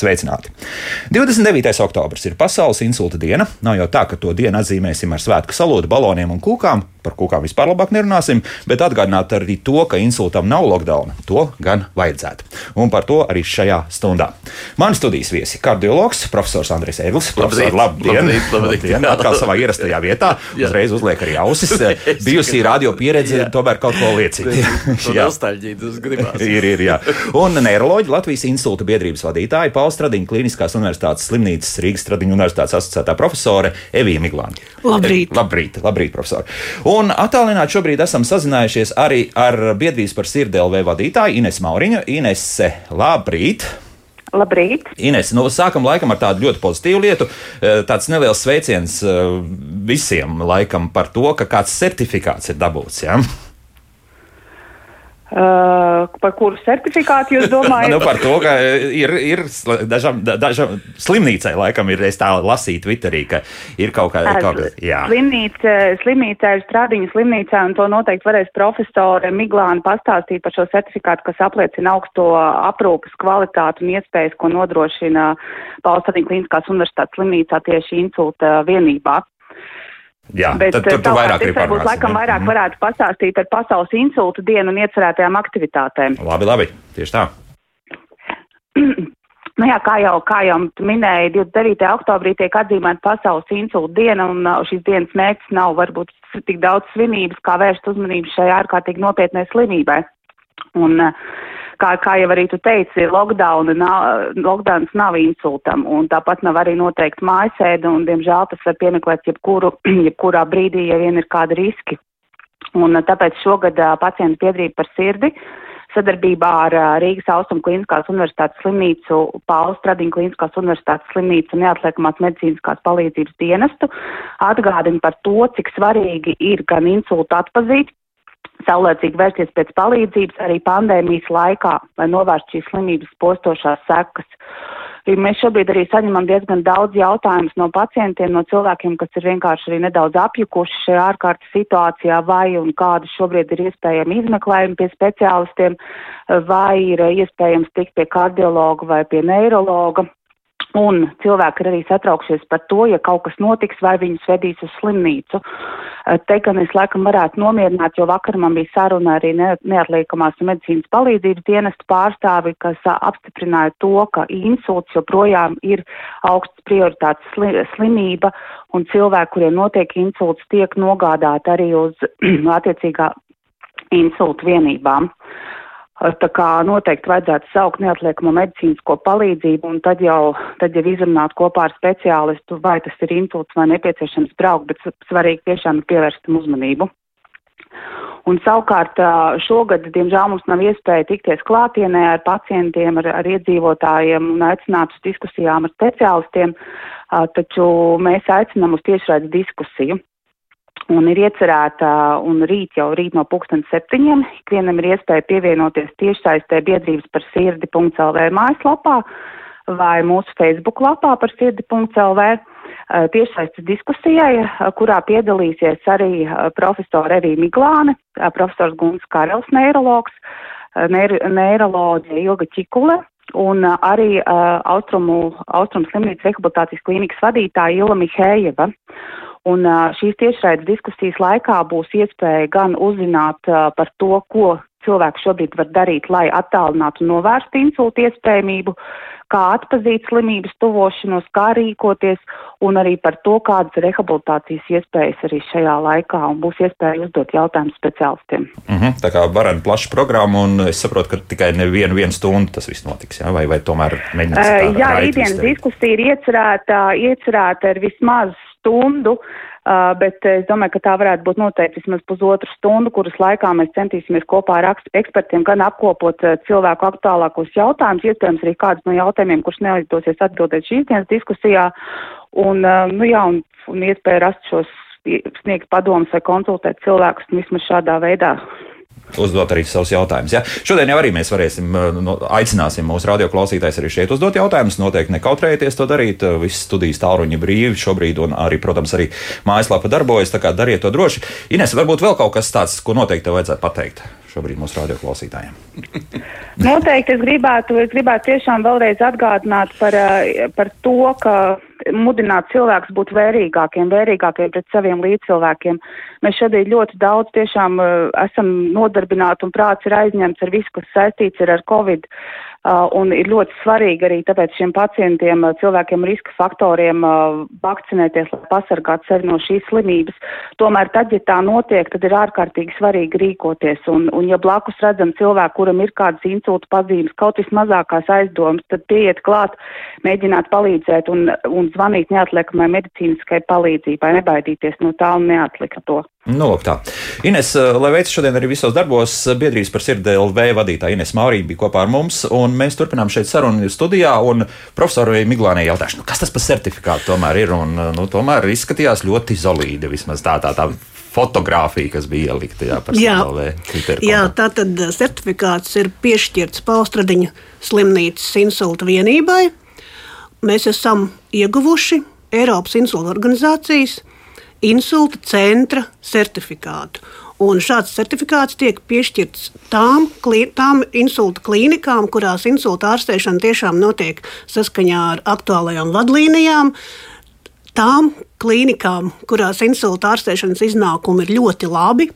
sveicināti! 29. oktobris ir Pasaules insulta diena. Nav jau tā, ka to dienu atzīmēsim ar svētku salūtu, baloniem un kūkām. Par kūkām vispār labāk nerunāsim, bet atgādināt arī to, ka insultam nav lockdown. To gan vajadzētu. Un par to arī šajā stundā. Mani studijas viesi - kardiologs, profesors Andris Eglis. Labdien! labrīt, labrīt. labdien. Atkal savā ierastajā vietā. Uzreiz uzliek arī ausis. Bijusī radio pieredze tomēr kaut ko liecina. Jā, nostalģija, tas gribās. ir, ir, jā. Un neiroloģija Latvijas insulta biedrības vadītāja Paula Stradiņa Kliniskās universitātes slimnīcas Rīgas Stradiņa universitātes asociētā profesore Evija Miglāna. Labrīt. Labrīt, labrīt, profesori. Un attālināti šobrīd esam sazinājušies arī ar biedrības par sirdelvē vadītāju Ines Mauriņu. Inese, labrīt! Labrīt! Ines, nu, sākam laikam ar tādu ļoti pozitīvu lietu. Eh, Tāds neliels sveiciens eh, visiem laikam par to, ka kāds certifikāts ir dabūts. Ja? Uh, par kuru certifikātu jūs domājat? nu, par to, ka ir, ir sl- dažam, da- dažam slimnīcai, laikam, ir es tā lasīju Twitterī, ka ir kaut kāda. Kaut, kā- jā, Slimnīca, slimnīca ir strādiņa slimnīcā, un to noteikti varēs profesore Miglāna pastāstīt par šo certifikātu, kas apliecina augsto aprūpas kvalitātu un iespējas, ko nodrošina Paulstādiņa Kliniskās universitātes slimnīcā tieši insulta vienībā. Jā Bet tad tur tu savukārt vairāk varbūt parunāt. laikam vairāk varētu pastāstīt par pasaules insulta dienu un iecerētajām aktivitātēm. Labi, labi, tieši tā. Nu jā, kā jau, kā jau tu minēji, 29. oktobrī tiek atzīmēta pasaules insulta diena, un uh, šīs dienas mērķis nav varbūt tik daudz slimības, kā vērst uzmanību šai ārkārtīgi nopietnai slimībai. Un, uh, kā, kā jau arī tu teici, lockdown nav, lockdowns nav insultam, un tāpat nav arī noteikti mājasēde, un, diemžēl, tas var piemeklēt jebkuru, jebkurā brīdī, ja vien ir kādi riski. Un tāpēc šogad pacientu biedrība par sirdi sadarbībā ar Rīgas Austrum Kliniskās universitātes slimnīcu, Pāles Stradiņa Kliniskās universitātes slimnīcu un neatliekamās medicīniskās palīdzības dienestu atgādina par to, cik svarīgi ir gan insultu atpazīt, saulēcīgi vērsties pēc palīdzības arī pandēmijas laikā, lai novērstu šīs slimības postošās sekas. Mēs šobrīd arī saņemam diezgan daudz jautājumus no pacientiem, no cilvēkiem, kas ir vienkārši arī nedaudz apjukuši šajā ārkārtas situācijā, vai un kādi šobrīd ir iespējami izmeklējumi pie speciālistiem, vai ir iespējams tikt pie kardiologa vai pie neirologa. Un cilvēki ir arī satraukšies par to, ja kaut kas notiks, vai viņus vedīs uz slimnīcu. Eh, Te gan es laikam varētu nomierināt, jo vakar man bija saruna arī ne- neatliekamās medicīnas palīdzības dienesta pārstāvi, kas ā, apstiprināja to, ka insults joprojām ir augsts prioritātes sli slimība, un cilvēki, kuriem notiek insults, tiek nogādāti arī uz attiecīgā insultu vienībām. Tā kā noteikti vajadzētu saukt neatliekamo medicīnisko palīdzību un tad jau, tad jau izrunāt kopā ar speciālistu, vai tas ir insults vai nepieciešams braukt, bet svarīgi tiešām ir pievērst tam uzmanību. Un savukārt šogad, diemžēl, mums nav iespēja tikties klātienē ar pacientiem, ar, ar iedzīvotājiem un aicināt uz diskusijām ar speciālistiem, taču mēs aicinām uz tiešraides diskusiju. Un ir iecerēta, un rīt jau rīt no pulksten septiņiem, ikvienam ir iespēja pievienoties tiešsaistē biedrības par sirdi.lv mājaslapā vai mūsu Facebook lapā par sirdi.lv eh, tiešsaistes diskusijai, eh, kurā piedalīsies arī eh, profesora Evija Miglāne, profesors Guns Karels, neirologs, neir neiroloģija Ilga Čikule un arī uh, Austrumu, Austrumu slimnīcas rehabilitācijas klīnikas vadītāja Ila Mihējeva. Un šīs tiešraides diskusijas laikā būs iespēja gan uzzināt par to, ko cilvēki šobrīd var darīt, lai attālinātu un novērstu insultu iespējamību, kā atpazīt slimības tuvošanos, kā rīkoties, un arī par to, kādas rehabilitācijas iespējas arī šajā laikā, un būs iespēja uzdot jautājumus speciālistiem. Uh -huh. Tā kā varena plaša programma, un es saprotu, ka tikai nevienu vienu stundu tas viss notiks. Ja? Vai, vai tomēr mēģināsim? Uh, jā, rītdienas diskusija ir iecerēta, iecerēta ar vismaz stundu, bet es domāju, ka tā varētu būt noteikti vismaz pusotru stundu, kuras laikā mēs centīsimies kopā ar ekspertiem gan apkopot cilvēku aktuālākos jautājumus, iespējams arī kādus no jautājumiem, kurus neizdosies atbildēt šīs dienas diskusijā, un, nu jā, un, un iespēja rast šos sniegt padomus vai konsultēt cilvēkus vismaz šādā veidā uzdot arī savus jautājumus. Ja? Šodien jau arī mēs varēsim, no, aicināsim mūsu radioklausītājus arī šeit uzdot jautājumus. Noteikti nekautrējieties to darīt. Visas studijas tāluņi brīvi šobrīd, un arī, protams, arī mājaslapa darbojas. Tā kā dariet to droši. Ines, varbūt vēl kaut kas tāds, ko noteikti vajadzētu pateikt šobrīd mūsu radioklausītājiem? Noteikti es gribētu, es gribētu tiešām vēlreiz atgādināt par, eh, par to, ka mudināt cilvēkus būt vērīgākiem, vērīgākiem pret saviem līdzcilvēkiem. Mēs šodien ļoti daudz tiešām uh, esam nodarbināti un prāts ir aizņemts ar visu, kas saistīts ir ar Covid. Uh, un ir ļoti svarīgi arī tāpēc šiem pacientiem, uh, cilvēkiem riska faktoriem uh, vakcinēties, lai pasargātu sevi no šīs slimības. Tomēr tad, ja tā notiek, tad ir ārkārtīgi svarīgi rīkoties. Un, un ja blakus redzam cilvēku, kuram ir kādas insulta pazīmes, kaut vismazākās aizdomas, tad pieiet klāt, mēģināt palīdzēt un, un zvanīt neatliekamai medicīniskai palīdzībai, nebaidīties no tā un neatlika to. Nu, lūk, tā. Ines, eh, lai veicas šodien arī visos darbos, eh, biedrības par sirdi LV vadītāja Ines Maurī bija kopā ar mums, un mēs turpinām šeit sarunu studijā, un profesorai Miglānai jautāšu, nu, kas tas par certifikātu tomēr ir, un eh, nu, tomēr izskatījās ļoti solīdi, vismaz tā, tā, tā fotografija, kas bija ielikta jā, par jā, LV. Jā, tā tad certifikāts ir piešķirts Paustradiņa slimnīcas insulta vienībai. Mēs esam ieguvuši Eiropas insulta organizācijas insulta centra certifikātu. Un šāds certifikāts tiek piešķirts tām, tām insulta klīnikām, kurās insulta ārstēšana tiešām notiek saskaņā ar aktuālajām vadlīnijām. Tām klīnikām, kurās insulta ārstēšanas iznākumi ir ļoti labi,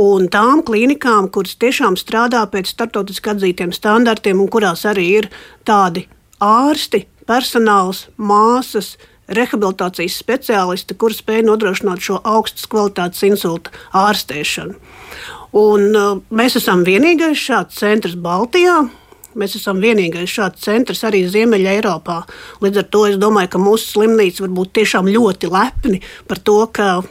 un tām klīnikām, kuras tiešām strādā pēc starptautiski atzītiem standartiem, un kurās arī ir tādi ārsti, personāls, māsas, rehabilitācijas speciālisti, kuri spēj nodrošināt šo augstas kvalitātes insulta ārstēšanu. Un, uh, mēs esam vienīgais šāds centrs Baltijā. Mēs esam vienīgais šāds centrs arī Ziemeļā Eiropā. Līdz ar to es domāju, ka mūsu slimnīca var būt tiešām ļoti lepni par to, ka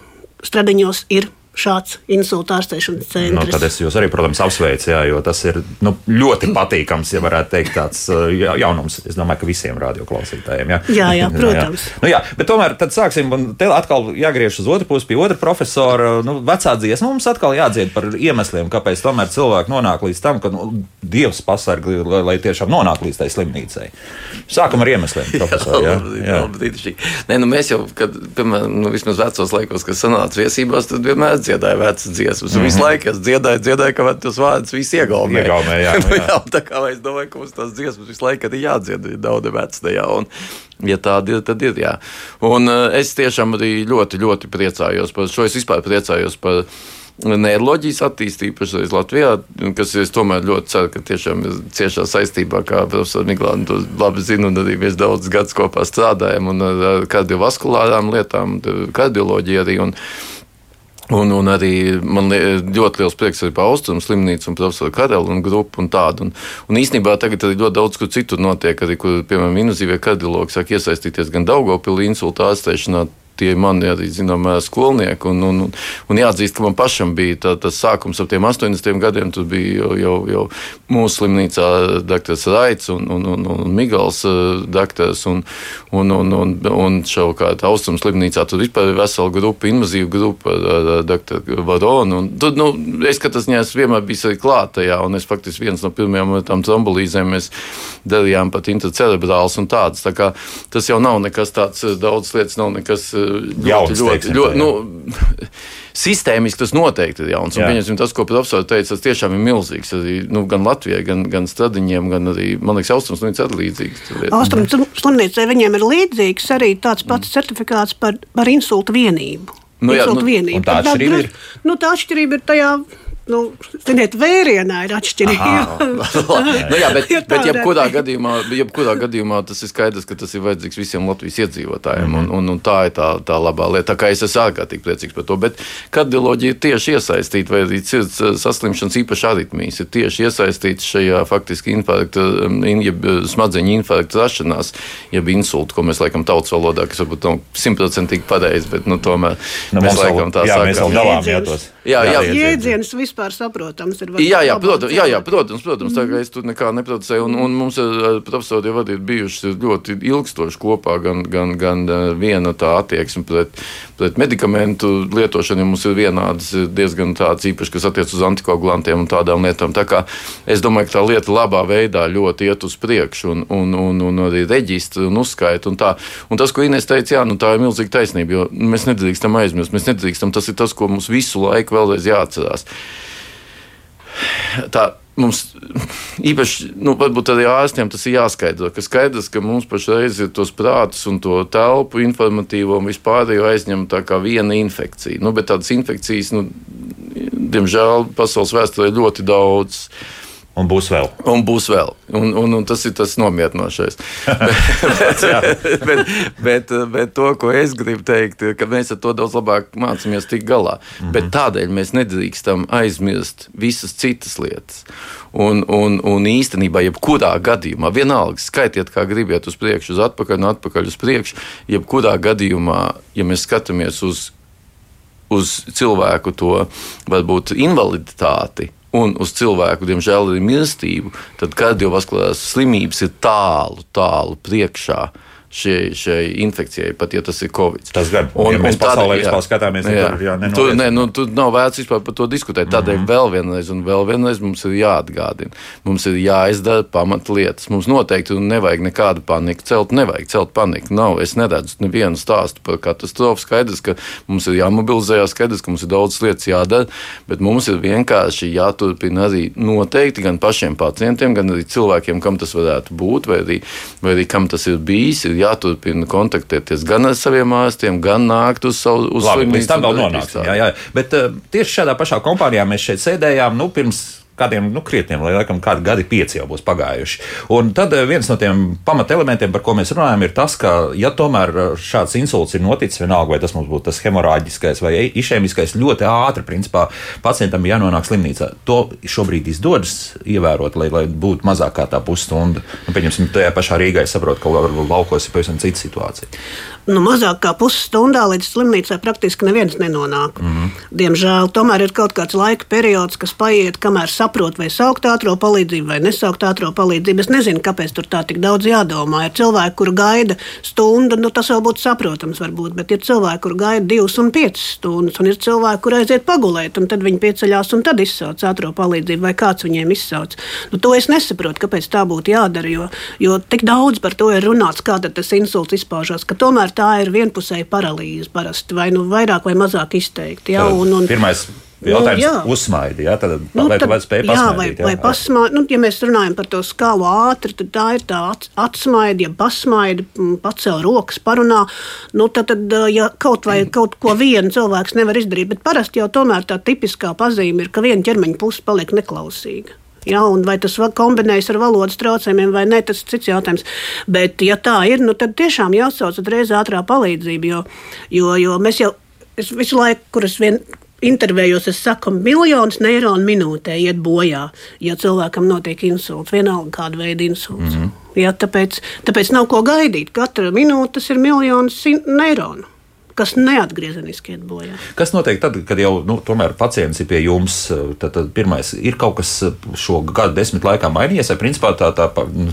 Stradiņos ir šāds insulta ārstēšanas centrs. Nu, tad es jūs arī, protams, apsveicu, jā, jo tas ir nu, ļoti patīkams, ja varētu teikt, tāds uh, jaunums. Es domāju, ka visiem radioklausītājiem. Jā, jā, jā protams. jā. Nu, jā, bet tomēr tad sāksim, un te atkal jāgriež uz otru pusi pie otra profesora. Nu, vecā dziesma mums atkal jādzied par iemesliem, kāpēc tomēr cilvēki nonāk līdz tam, ka nu, Dievs pasarg, lai, lai tiešām nonāk līdz tai slimnīcai. Sākam ar iemesliem, profesor. jā, jā. jā. Nē, nu, mēs jau, kad, piemēram, nu, vismaz vecos laikos, kad sanāca viesībās, tad vienmēr dziedāju vecas dziesmas. Mm -hmm. Visu laiku es dziedāju, dziedāju, ka man tas vārds viss iegaumē. iegaumē jā, nu, jā. tā kā es domāju, ka mums tās dziesmas visu laiku ir jādzied, ir daudz vecas tajā. Un, Ja tāda ir, tad ir. Jā. Un uh, es tiešām arī ļoti, ļoti priecājos par šo. Es vispār priecājos par neiroloģijas attīstību pašreiz Latvijā, kas es tomēr ļoti ceru, ka tiešām ir ciešā saistībā, kā profesors Miglāns to labi zina, un arī mēs daudzus gadus kopā strādājam, un ar kardiovaskulārām lietām, kardioloģiju arī. Un, Un, un arī man ļoti liels prieks par Austrumu slimnīcu un profesoru Karelu un grupu un tādu. Un, un īstenībā tagad arī ļoti daudz kur citur notiek, arī, kur, piemēram, invazīvie kardiologi sāk iesaistīties gan Daugopilī insulta ārstēšanā, tie mani arī zināmā skolnieki. Un, un, un jāatzīst, ka man pašam bija tā, tas sākums ap tiem 80 gadiem. Tur bija jau, jau, jau mūsu slimnīcā dr. Raits un, un, un, un Migals doktors. Un, un, un, un, un savukārt Austrums slimnīcā tur vispār ir vesela grupa, invazīva grupa ar dr. Varonu. Un, tur, nu, es katrā ziņā esmu vienmēr bijis arī klātajā, un es faktiski viens no pirmajām tām trombolīzēm mēs darījām pat intracerebrāls un tādas. Tā kā, tas jau nav nekas tāds, daudz lietas nav nekas ļoti, Jauns, ļoti, teiksim, ļoti, nu, sistēmiski tas noteikti ir jauns. Un, pieņemsim, tas, ko profesors teica, tas tiešām ir milzīgs. Arī, nu, gan Latvijai, gan, gan stradiņiem, gan arī, man liekas, Austrums slimnīca ir līdzīgs. Austrums slimnīcai viņiem ir līdzīgs arī tāds pats mm. certifikāts par, par insultu vienību. Nu, jā, nu, vienību. Tā atšķirība ir? Nu, tā atšķirība ir tajā nu, ziniet, vērienā ir atšķirība. nu, jā, bet, bet jebkurā, gadījumā, jebkurā gadījumā tas ir skaidrs, ka tas ir vajadzīgs visiem Latvijas iedzīvotājiem. Mm -hmm. un, un, un tā ir tā, tā labā lieta. Tā kā es esmu ārkārtīgi priecīgs par to. Bet kardioloģija ir tieši iesaistīta, vai arī sirds eh, saslimšanas īpaši aritmijas ir tieši iesaistīta šajā faktiski infarkta, jeb eh, smadzeņu infarkta rašanās, jeb insultu, ko mēs laikam tautas valodā, kas varbūt nav simtprocentīgi pareizi, bet nu, tomēr nu, mēs laikam tā jā, sakām. Mēs vēl dalām jātos. Jā, jā, jā jēdziens vispār saprotams ir. Jā, jā, protams, jā, jā, protams, protams mm. tā kā es tur nekā neproducēju, un, un mums ar profesoru jau ir bijušas ļoti ilgstoši kopā gan, gan, gan eh, viena tā attieksme pret, pret medikamentu lietošanu, ja mums ir vienādas diezgan tāds īpaši, kas attiec uz antikoagulantiem un tādām lietām. Tā kā es domāju, ka tā lieta labā veidā ļoti iet uz priekšu, un, un, un, un arī reģistri un uzskaita. Un, tā. un tas, ko Inês teica, jā, nu, tā ir milzīga taisnība, jo mēs nedrīkstam aizmirst, mēs nedrīkstam, tas ir tas, ko mums visu laiku vēlreiz jāatcerās. tā mums īpaši, nu, varbūt arī ārstiem tas ir jāskaidro, ka skaidrs, ka mums pašreiz ir tos prātus un to telpu informatīvo un vispārējo aizņem tā kā viena infekcija. Nu, bet tādas infekcijas, nu, diemžēl, pasaules vēsturē ļoti daudz. Un būs vēl. Un būs vēl. Un, un, un tas ir tas nomierinošais. bet, bet, bet, bet to, ko es gribu teikt, ka mēs ar to daudz labāk mācāmies tikt galā. Mm -hmm. Bet tādēļ mēs nedrīkstam aizmirst visas citas lietas. Un, un, un īstenībā, jebkurā gadījumā, vienalga, skaitiet, kā gribiet uz priekšu, uz atpakaļ, no atpakaļ uz priekšu, jebkurā gadījumā, ja mēs skatāmies uz, uz cilvēku to varbūt invaliditāti, un uz cilvēku, diemžēl, arī mirstību, tad kardiovaskulārās slimības ir tālu, tālu priekšā šai, šai infekcijai, pat ja tas ir Covid. Tas gan un, ja mēs un pasaulē vispār skatāmies, jā, tur, jā, tur, ne, nu, tur nav vērts vispār par to diskutēt. Tādēļ mm -hmm. vēl vienreiz un vēl vienreiz mums ir jāatgādina. Mums ir jāizdara pamatlietas. Mums noteikti nevajag nekādu paniku celt, nevajag celt paniku. Nav, es neredzu nevienu stāstu par katastrofu. Skaidrs, ka mums ir jāmobilizējas, skaidrs, ka mums ir daudz lietas jādara, bet mums ir vienkārši jāturpina arī noteikti gan pašiem pacientiem, gan arī cilvēkiem, kam tas varētu būt, vai arī, vai arī kam tas ir bijis. Ir jāturpina kontaktēties gan ar saviem ārstiem, gan nākt uz savu uz Labi, līdz tam vēl nonāksim. Jā, jā. Bet uh, tieši šādā pašā kompānijā mēs šeit sēdējām nu, pirms kādiem nu, krietniem, lai laikam kādi gadi pieci jau būs pagājuši. Un tad eh, viens no tiem pamatelementiem, par ko mēs runājam, ir tas, ka, ja tomēr eh, šāds insults ir noticis, vienalga, vai tas mums būtu tas hemorāģiskais vai išēmiskais, ļoti ātri, principā, pacientam jānonāk slimnīcā. To šobrīd izdodas ievērot, lai, lai būtu mazāk kā tā pusstunda. Nu, pieņemsim, tajā pašā Rīgā es saprotu, ka laukos ir pavisam cita situācija nu, mazāk kā pusstundā līdz slimnīcai praktiski neviens nenonāk. Mm -hmm. Diemžēl tomēr ir kaut kāds laika periods, kas paiet, kamēr saprot, vai saukt ātrā palīdzību vai nesaukt ātrā palīdzību. Es nezinu, kāpēc tur tā tik daudz jādomā. Ir cilvēki, kur gaida stundu, nu, tas vēl būtu saprotams, varbūt, bet ir cilvēki, kur gaida divas un piecas stundas, un ir cilvēki, kur aiziet pagulēt, un tad viņi pieceļās un tad izsauc ātrā palīdzību, vai kāds viņiem izsauc. Nu, to es nesaprotu, kāpēc tā būtu jādara, jo, jo tik daudz par to ir runāts, kā tas insults izpaužās, ka tomēr tā ir vienpusēja paralīze parasti, vai nu vairāk vai mazāk izteikti. Ja, un, un, Pirmais Jautājums nu, uzsmaidi, ja? tad, nu, vai tad, tu spēj pasmaidīt? Jā, vai, jā? vai pasmaidīt, nu, ja mēs runājam par to skalu ātri, tad tā ir tā atsmaidi, ja pasmaidi, pacēl rokas, parunā, nu, tad, tad ja kaut vai kaut ko vienu cilvēks nevar izdarīt, bet parasti jau tomēr tā tipiskā pazīme ir, ka viena ķermeņa puse paliek neklausīga. Ja, vai tas kombinējas ar valodas traucējumiem vai nē, tas ir cits jautājums. Bet, ja tā ir, nu, tad tiešām jāsauc uzreiz ātrā palīdzība. Jo, jo, jo mēs jau visu laiku, kurus vien intervējos, es saku, miljonus neironu minūtē iet bojā, ja cilvēkam notiek insults, vienalga kāda veida insults. Mm -hmm. ja, tāpēc, tāpēc nav ko gaidīt. Katra minūte ir miljonus neironu kas neatgriezeniski iet bojā. Kas notiek tad, kad jau nu, pacients ir pie jums? Tad, tad pirmais, ir kaut kas šo gadu desmit laikā mainījies, vai principā tā, tā nu,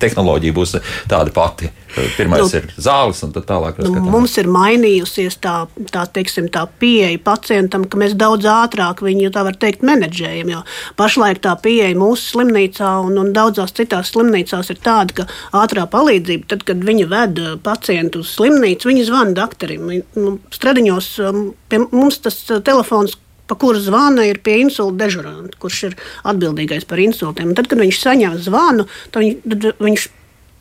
tehnoloģija būs tāda pati? Pirmais nu, ir zāles, un tā tālāk. Nu, mums ir mainījusies tā, tā, teiksim, tā pieeja pacientam, ka mēs daudz ātrāk viņu, tā var teikt, menedžējam. Jo pašlaik tā pieeja mūsu slimnīcā un, un daudzās citās slimnīcās ir tāda, ka ātrā palīdzība, tad, kad viņi ved pacientu uz slimnīcu, viņi zvana doktoram. Nu, stradiņos um, pie mums tas uh, telefons pa kuru zvana ir pie insulta dežuranta, kurš ir atbildīgais par insultiem. Un tad, kad viņš saņem zvanu, tad, tad viņš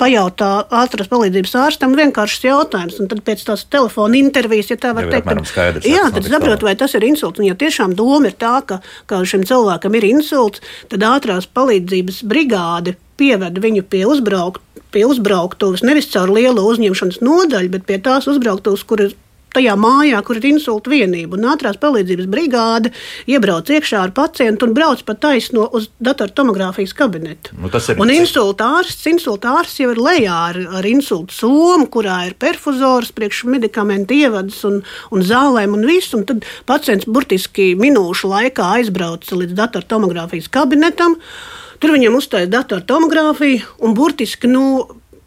pajautā ātrās palīdzības ārstam vienkāršs jautājums, un tad pēc tās telefona intervijas, ja tā var teikt, tad, skaidrs, jā, tad saprot, vai tas ir insults. Un ja tiešām doma ir tā, ka, ka šim cilvēkam ir insults, tad ātrās palīdzības brigāde pieved viņu pie uzbraukt pie uzbrauktuves nevis caur lielo uzņemšanas nodaļu, bet pie tās uzbrauktuves, kur ir tajā mājā, kur ir insulta vienība. Un ātrās palīdzības brigāde iebrauc iekšā ar pacientu un brauc pa taisno uz datortomogrāfijas kabinetu. Nu, ir... Un insulta ārsts, insulta ārsts jau ir lejā ar, ar insulta somu, kurā ir perfuzors, priekš medikamentu ievads un, un zālēm un viss. Un tad pacients burtiski minūšu laikā aizbrauc līdz datortomogrāfijas kabinetam. Tur viņam uzstāja datortomogrāfiju un burtiski nu,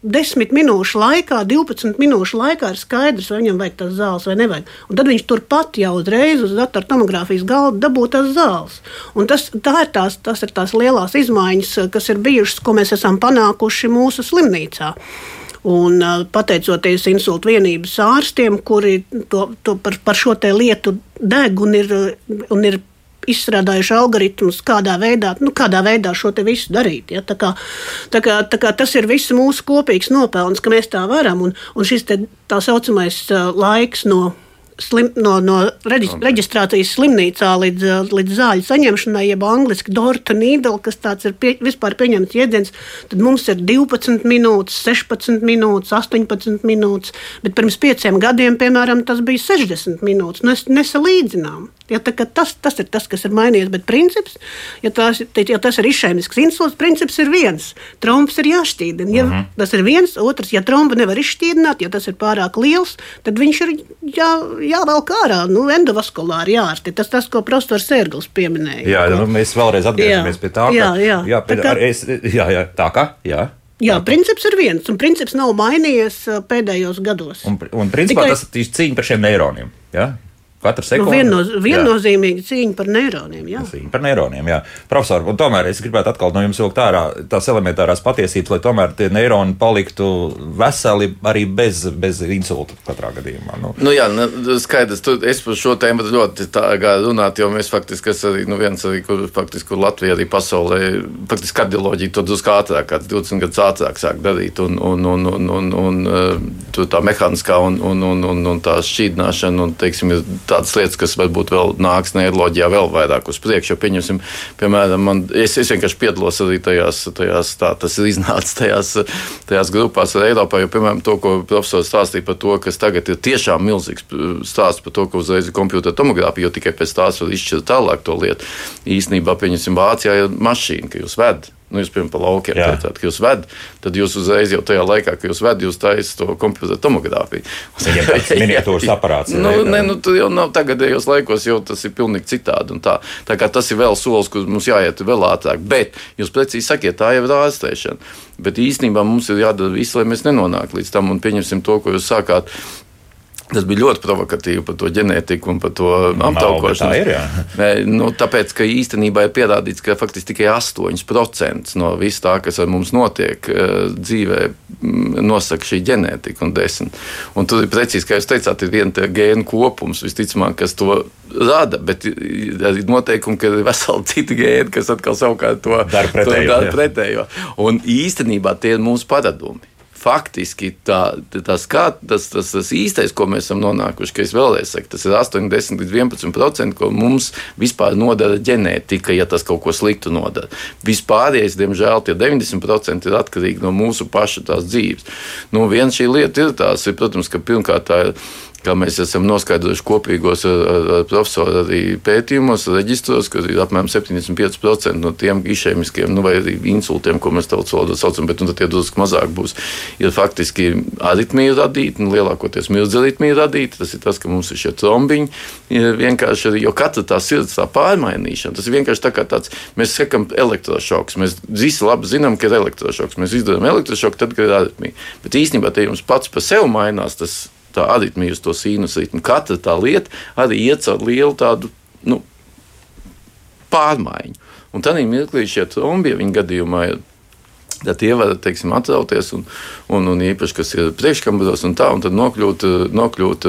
10 minūšu laikā, 12 minūšu laikā ir skaidrs, vai viņam vajag tās zāles vai nevajag. Un tad viņš turpat jau uzreiz uz datortomogrāfijas galda dabū tās zāles. Un tas, ir tās, tas ir tās lielās izmaiņas, kas ir bijušas, ko mēs esam panākuši mūsu slimnīcā. Un, pateicoties insultu vienības ārstiem, kuri to, to par, par šo lietu deg un ir, un ir izstrādājuši algoritmus, kādā veidā, nu, kādā veidā šo visu darīt. Ja? Tā kā, tā kā, tā kā tas ir viss mūsu kopīgs nopelns, ka mēs tā varam. Un, un šis te, tā saucamais laiks no slim, no, no reģistrācijas slimnīcā līdz, līdz zāļu saņemšanai, jeb angļuiski Dorta Nīdela, kas tāds ir pie, vispār pieņemts jēdziens, tad mums ir 12 minūtes, 16 minūtes, 18 minūtes, bet pirms pieciem gadiem, piemēram, tas bija 60 minūtes. Nu, es nesalīdzinām. Ja, tas, tas ir tas, kas ir mainījies, bet princips, ja, tās, ja tas ir izšķēmisks insults, princips ir viens. Tromps ir jāšķīdina. Ja uh mhm. -huh. Tas ir viens, otrs, ja trompa nevar izšķīdināt, ja tas ir pārāk liels, tad viņš ir jā, jāvelk ārā, nu, endovaskulāri jārasti. Tas tas, ko profesors Sērgls pieminēja. Jā, nu, mēs vēlreiz atgriežamies pie tā, ka jā, jā. Jā, pie, tā kā... es, jā, jā, tā kā. Jā. Jā, princips ir viens, un princips nav mainījies pēdējos gados. Un, un principā Tikai... tas ir cīņa par šiem neironiem. Ja? Katra sekunde. Nu, viennoz, viennozīmīgi cīņa par neironiem. Jā. Cīņa par neironiem, jā. Profesor, un tomēr es gribētu atkal no jums vilkt ārā tās elementārās patiesības, lai tomēr tie neironi paliktu veseli arī bez, bez insulta katrā gadījumā. Nu, nu jā, nu, skaidrs, tu, es par šo tēmu ļoti kā runāt, jo mēs faktiski, es arī, nu viens arī, kur faktiski, kur Latvija arī pasaulē, faktiski kardioloģija to drusku ātrāk, kāds 20 gadus ātrāk sāk darīt, un, un, un, un, un, un, un tā mehāniskā un, un, un, un, un tā šķīdināšana, un, teiksim, ir tādas lietas, kas varbūt vēl nāks neiroloģijā vēl vairāk uz priekšu. Jo, pieņemsim, piemēram, man, es, es vienkārši piedalos arī tajās, tajās tā tas ir iznācis tajās, tajās grupās ar Eiropā, jo, piemēram, to, ko profesors stāstīja par to, kas tagad ir tiešām milzīgs stāsts par to, ka uzreiz ir kompjutera tomogrāfija, jo tikai pēc tās var izšķirt tālāk to lietu. Īsnībā, pieņemsim, Vācijā ir mašīna, ka jūs vedat nu, jūs pirms pa laukiem teicāt, ka jūs vedat, tad jūs uzreiz jau tajā laikā, kad jūs vedat, jūs taisat to kompjutora tomogrāfiju. Viņam tāds miniatūras aparāts. nu, ne, nu, jau nav tagadējos laikos, jau tas ir pilnīgi citādi. Tā, tā kā tas ir vēl solis, kur mums jāiet vēl ātrāk. Bet jūs precīzi sakiet, tā jau ir ārstēšana. Bet īstenībā mums ir jādara viss, lai mēs nenonāktu līdz tam un pieņemsim to, ko jūs sākāt Tas bija ļoti provokatīvi par to ģenētiku un par to aptaukošanu. Tā ir. Jā. Nu, tāpēc, ka īstenībā ir pierādīts, ka faktiski tikai 8% no vis tā, kas ar mums notiek eh, dzīvē, mm, nosaka šī ģenētika un desmit. Un tur ir precīzi, kā jūs teicāt, ir viena gēnu kopums, visticamāk, kas to rada, bet ir noteikumi, ka ir veseli citi gēni, kas atkal savukārt to dara pretējo. To dara pretējo. Un īstenībā tie ir mūsu paradumi faktiski tā, tas, kā, tas, tas, tas īstais, ko mēs esam nonākuši, ka es vēlreiz saku, tas ir 80 līdz 11%, ko mums vispār nodara ģenētika, ja tas kaut ko sliktu nodara. Vispārējais, diemžēl, tie 90% ir atkarīgi no mūsu paša tās dzīves. Nu, viena šī lieta ir tās, ir, protams, ka pirmkārt tā ir kā mēs esam noskaidrojuši kopīgos ar, ar, ar profesoru arī pētījumos, reģistros, ka ir apmēram 75% no tiem išēmiskiem, nu, vai insultiem, ko mēs tautas valodā saucam, bet nu, tie drusku mazāk būs, ir faktiski aritmija radīti, nu, lielākoties mirdzaritmija radīti. Tas ir tas, ka mums ir šie trombiņi, ir vienkārši arī, jo katra tā sirds tā pārmainīšana, tas ir vienkārši tā kā tāds, mēs sakam elektrošoks, mēs visi labi zinām, ka ir elektrošoks, mēs izdarām elektrošoku tad, kad ir aritmija. Bet īstenībā te jums pats par sevi mainās tas tā aritmija uz to sīnus ritmu. Katra tā lieta arī iet caur lielu tādu nu, pārmaiņu. Un tādā mirklī šie trombi, ja viņa gadījumā ir Tad tie var teiksim, atrauties, un, un, un īpaši, kas ir priekškambros, un tā, un tad nokļūt, nokļūt,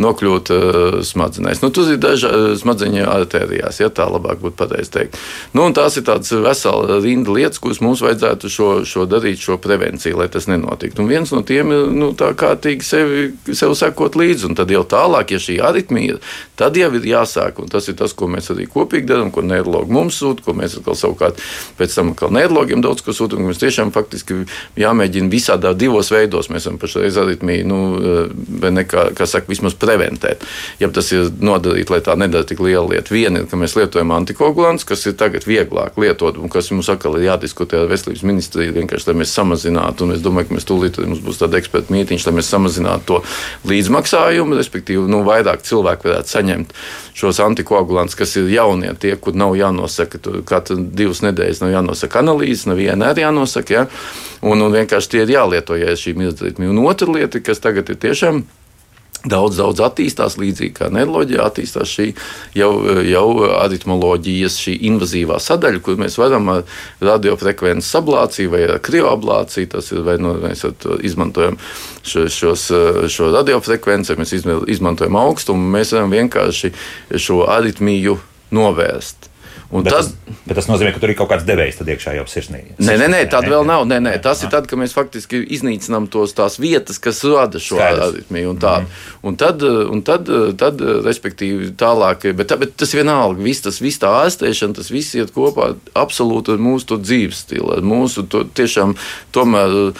nokļūt uh, smadzenēs. Nu, tur ir daži uh, smadzeņu artērijās, ja tā labāk būtu pateikt. Teikt. Nu, tās ir tādas vesela rinda lietas, kuras mums vajadzētu šo, šo darīt, šo prevenciju, lai tas nenotiktu. Un viens no tiem ir nu, tā kārtīgi sevi, sev sekot līdzi, un tad jau tālāk, ja šī aritmija ir, tad jau ir jāsāk, un tas ir tas, ko mēs arī kopīgi darām, ko neirologi mums sūta, ko mēs atkal savukārt pēc tam atkal neirologiem daudz ko sūtam, tiešām faktiski jāmēģina visādā divos veidos. Mēs esam pašreiz aritmiju, nu, vai ne, kā, kā saka, vismaz preventēt. Ja tas ir nodarīt, lai tā nedara tik liela lieta. Viena ir, ka mēs lietojam antikoagulants, kas ir tagad vieglāk lietot, un kas mums atkal ir jādiskutē ar veselības ministriju, vienkārši, lai mēs samazinātu, un es domāju, ka mēs tūlīt mums būs tāda eksperta mītīņš, lai mēs samazinātu to līdzmaksājumu, respektīvi, nu, vairāk cilvēku varētu saņemt šos antikoagulantus, kas ir jaunie, tie, kur nav jānosaka, katru divas nedēļas nav jānosaka analīzes, nav viena arī jānosaka. Ja? Un, un vienkārši tie ir jālieto, ja ir šī mirdzitme. Un otra lieta, kas tagad ir tiešām Daudz, daudz attīstās, līdzīgi kā neiroloģija, attīstās šī jau, jau aritmoloģijas, šī invazīvā sadaļa, kur mēs varam ar radiofrekvences ablāciju vai krioablāciju, tas ir vai nu, mēs izmantojam šo, šos, šo radiofrekvenci, mēs izmantojam augstumu, mēs varam vienkārši šo aritmiju novērst. Un bet, tas, tas, bet tas nozīmē, ka tur ir kaut kāds devējs iekšā jau sirsnī. Nē, nē, nē tāda vēl nav. Nē, nē, tas ir tad, kad mēs faktiski iznīcinām tos tās vietas, kas rada šo aritmiju. Un, tā, mm. un, tad, un tad, tad, respektīvi, tālāk, bet, bet tas vienalga, viss tas viss tā ārstēšana, tas viss iet kopā absolūti ar mūsu dzīves stilu, ar mūsu to, tiešām tomēr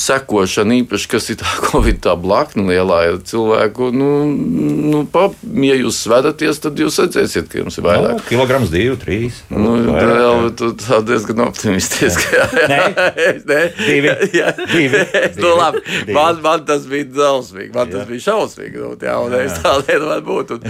sekošanu, īpaši, kas ir tā Covid tā blakna lielā cilvēku. Nu, nu, pa, ja jūs svedaties, tad jūs redzēsiet, ka jums ir vairāk. No, kilograms divi trīs. Nu, vēl, tu tā diezgan optimistiski. Nē, Nē. divi. Jā, divi. nu, labi. Divi. Man, man tas bija drausmīgi, man jā. tas bija šausmīgi. Nu, jā, un jā. es tā lieta var būt. Un,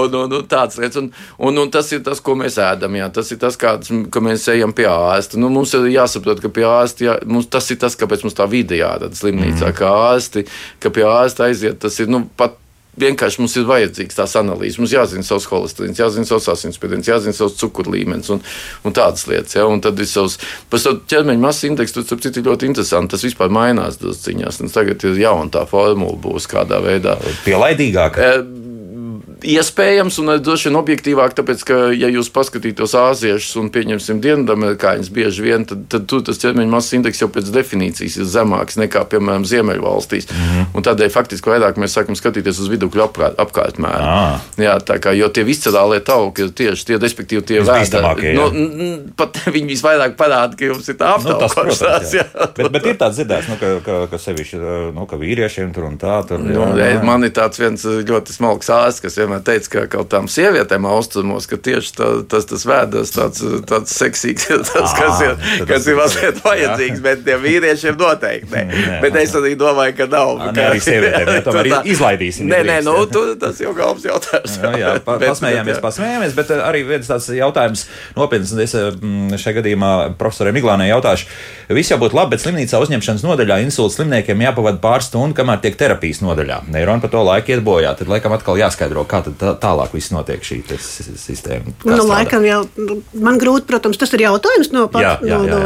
un, un, un tāds lietas. Un, un, un tas ir tas, ko mēs ēdam. Jā. Tas ir tas, kāds, ka mēs ejam pie ārsta. Nu, mums ir jāsaprot, ka pie ārsta, jā, mums, tas ir tas, kāpēc mums tā vide jādara slimnīcā, mm. kā ārsti, ka pie ārsta aiziet. Tas ir nu, pat vienkārši mums ir vajadzīgs tās analīzes. Mums jāzina savs holesterīns, jāzina savs asinsspiediens, jāzina savs cukuru līmenis un, un tādas lietas. Ja? Un tad ir savs ķermeņa masas indeks, tas ir ļoti interesanti. Tas vispār mainās tas ziņās. Tagad ir jauna tā formula, būs kādā veidā. Pielaidīgāk. E, iespējams un droši vien objektīvāk, tāpēc, ka, ja jūs paskatītos āziešus un pieņemsim dienvidamerikāņus bieži vien, tad, tad tur tas ķermeņa masas indeks jau pēc definīcijas ir zemāks nekā, piemēram, Ziemeļvalstīs. Mm -hmm. Un tādēļ faktiski vairāk mēs sākam skatīties uz vidukļu apkārt, apkārtmēru. Ah. Jā, tā kā, jo tie viscerālie tauki ir tieši tie, respektīvi, tie vēdi. Nu, pat viņi visvairāk parāda, ka jums ir tā aptaukošanās. Nu, jā. bet, bet ir tāds dzirdēts, nu, ka, ka, ka sevišķi, nu, ka vīriešiem tur un tā. Tur, jā, nu, jā. Man ir tāds viens ļoti smalks ārsts, kas vienmēr vienmēr teica, ka kaut tām sievietēm austrumos, ka tieši tā, tas, tas vēders tāds, tāds seksīgs tas, kas ir, kas ir mazliet vajadzīgs, jā. bet tiem vīriešiem noteikti ne. Nē, bet es arī domāju, ka nav. Nē, ka, arī sievietēm, ja tomēr tā, izlaidīsim. Nē, nē, nu, tu, tas jau galvas jautājums. Jā, jā pa, bet, pasmējāmies, bet, pasmējāmies, bet arī viens tāds jautājums nopietns, un es eh, šajā gadījumā profesorai Miglānai jautāšu. Viss jau būtu labi, bet slimnīcā uzņemšanas nodaļā insulta slimniekiem jāpavada pāris stundu, kamēr tiek terapijas nodaļā. Neironi par to laiku iet bojā. Tad laikam atkal jāskaidro, kā tad tā, tālāk viss notiek šī sistēma. Nu, laikam jau man grūti, protams, tas ir jautājums no paša. No, no,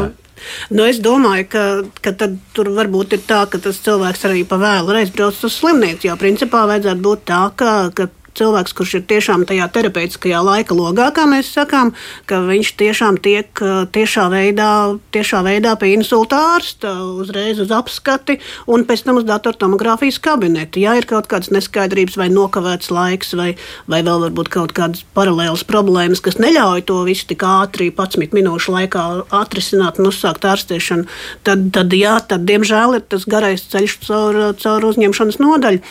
Nu, es domāju, ka, ka tur varbūt ir tā, ka tas cilvēks arī pa vēlu reiz brauc uz slimnīcu. Jo principā vajadzētu būt tā, ka, ka cilvēks, kurš ir tiešām tajā terapeitiskajā laika logā, kā mēs sakām, ka viņš tiešām tiek tiešā veidā, tiešā veidā pie insulta ārsta, uzreiz uz apskati un pēc tam uz datortomogrāfijas kabinetu. Ja ir kaut kādas neskaidrības vai nokavēts laiks, vai, vai vēl varbūt kaut kādas paralēlas problēmas, kas neļauj to visu tik ātri, 11 minūšu laikā atrisināt un uzsākt ārstēšanu, tad, tad, jā, tad diemžēl ir tas garais ceļš caur, caur uzņemšanas nodaļu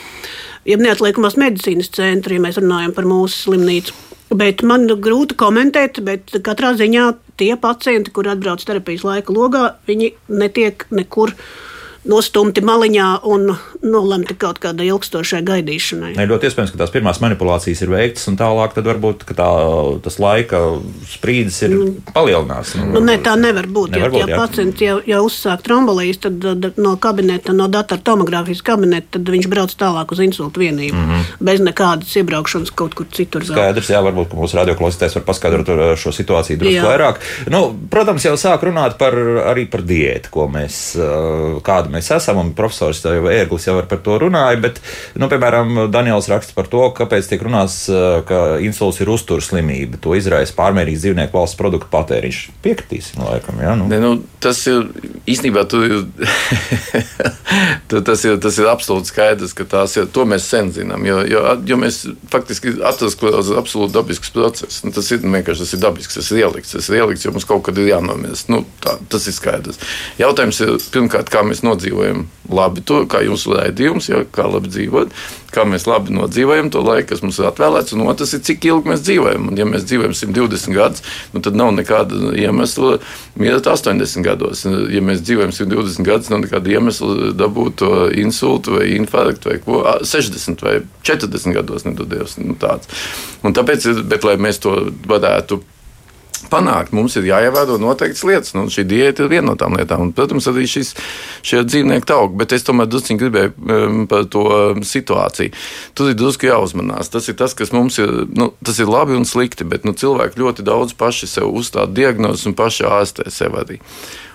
jeb neatliekamās medicīnas centri, ja mēs runājam par mūsu slimnīcu. Bet man grūti komentēt, bet katrā ziņā tie pacienti, kur atbrauc terapijas laika logā, viņi netiek nekur nostumti maliņā un nolemti kaut kādai ilgstošai gaidīšanai. Ne, ļoti iespējams, ka tās pirmās manipulācijas ir veiktas, un tālāk varbūt tā, tas laika sprīdis ir mm. palielināts. Nu, nu, ne, tā nevar būt. Nevar būt ja, ja pacients jau, jau uzsāk trombolijas, tad no kabineta, no datortomogrāfijas kabineta, tad viņš brauc tālāk uz insultu vienību. Mm -hmm. Bez nekādas iebraukšanas kaut kur citur. Skaidrs, jā, varbūt mūsu radioklausītājs var paskaidrot uh, šo situāciju drusku vairāk. Nu, protams, jau sāk runāt par, arī par diētu, ko mēs, uh, kādu mēs esam, un profesors Ērglis jau par to runāja, bet, nu, piemēram, Daniels raksta par to, kāpēc tiek runāts, ka insults ir uzturs slimība. To izraisa pārmērīgs dzīvnieku valsts produktu patēriņš. Piekritīsim, laikam, jā. Nu. Ne, nu, tas ir īstenībā tu, tu, tas, ir, tas ir absolūti skaidrs, ka tās ir. To mēs sen zinām, jo, jo, jo mēs faktiski atrodamies absolūti dabisks process. Nu, tas ir vienkārši tas ir dabisks, tas ir ielikts, tas ir ielikts, jo mums kaut kad ir jānomirst. Nu, tā, tas ir skaidrs. Jautājums ir pirmkārt, kā mēs nodzīvojam labi to, kā jūs raidījums, ja, kā labi dzīvot, kā mēs labi nodzīvojam to laiku, kas mums ir atvēlēts, un otrs ir, cik ilgi mēs dzīvojam. Un, ja mēs dzīvojam 120 gadus, nu, tad nav nekāda iemesla mirt 80 gados. Ja mēs dzīvojam 120 gadus, nav nekāda iemesla dabūt to insultu vai infarktu vai ko 60 vai 40 gados. Nedodies, nu, tāds. un tāpēc, bet, lai mēs to varētu panākt. Mums ir jāievēro noteiktas lietas. Nu, šī diēta ir viena no tām lietām. Un, protams, arī šis, šie dzīvnieki aug. Bet es tomēr drusku gribēju um, par to um, situāciju. Tur ir drusku jāuzmanās. Tas ir tas, kas mums ir. Nu, tas ir labi un slikti, bet nu, cilvēki ļoti daudz paši sev uzstāda diagnozes un paši ārstē sev arī.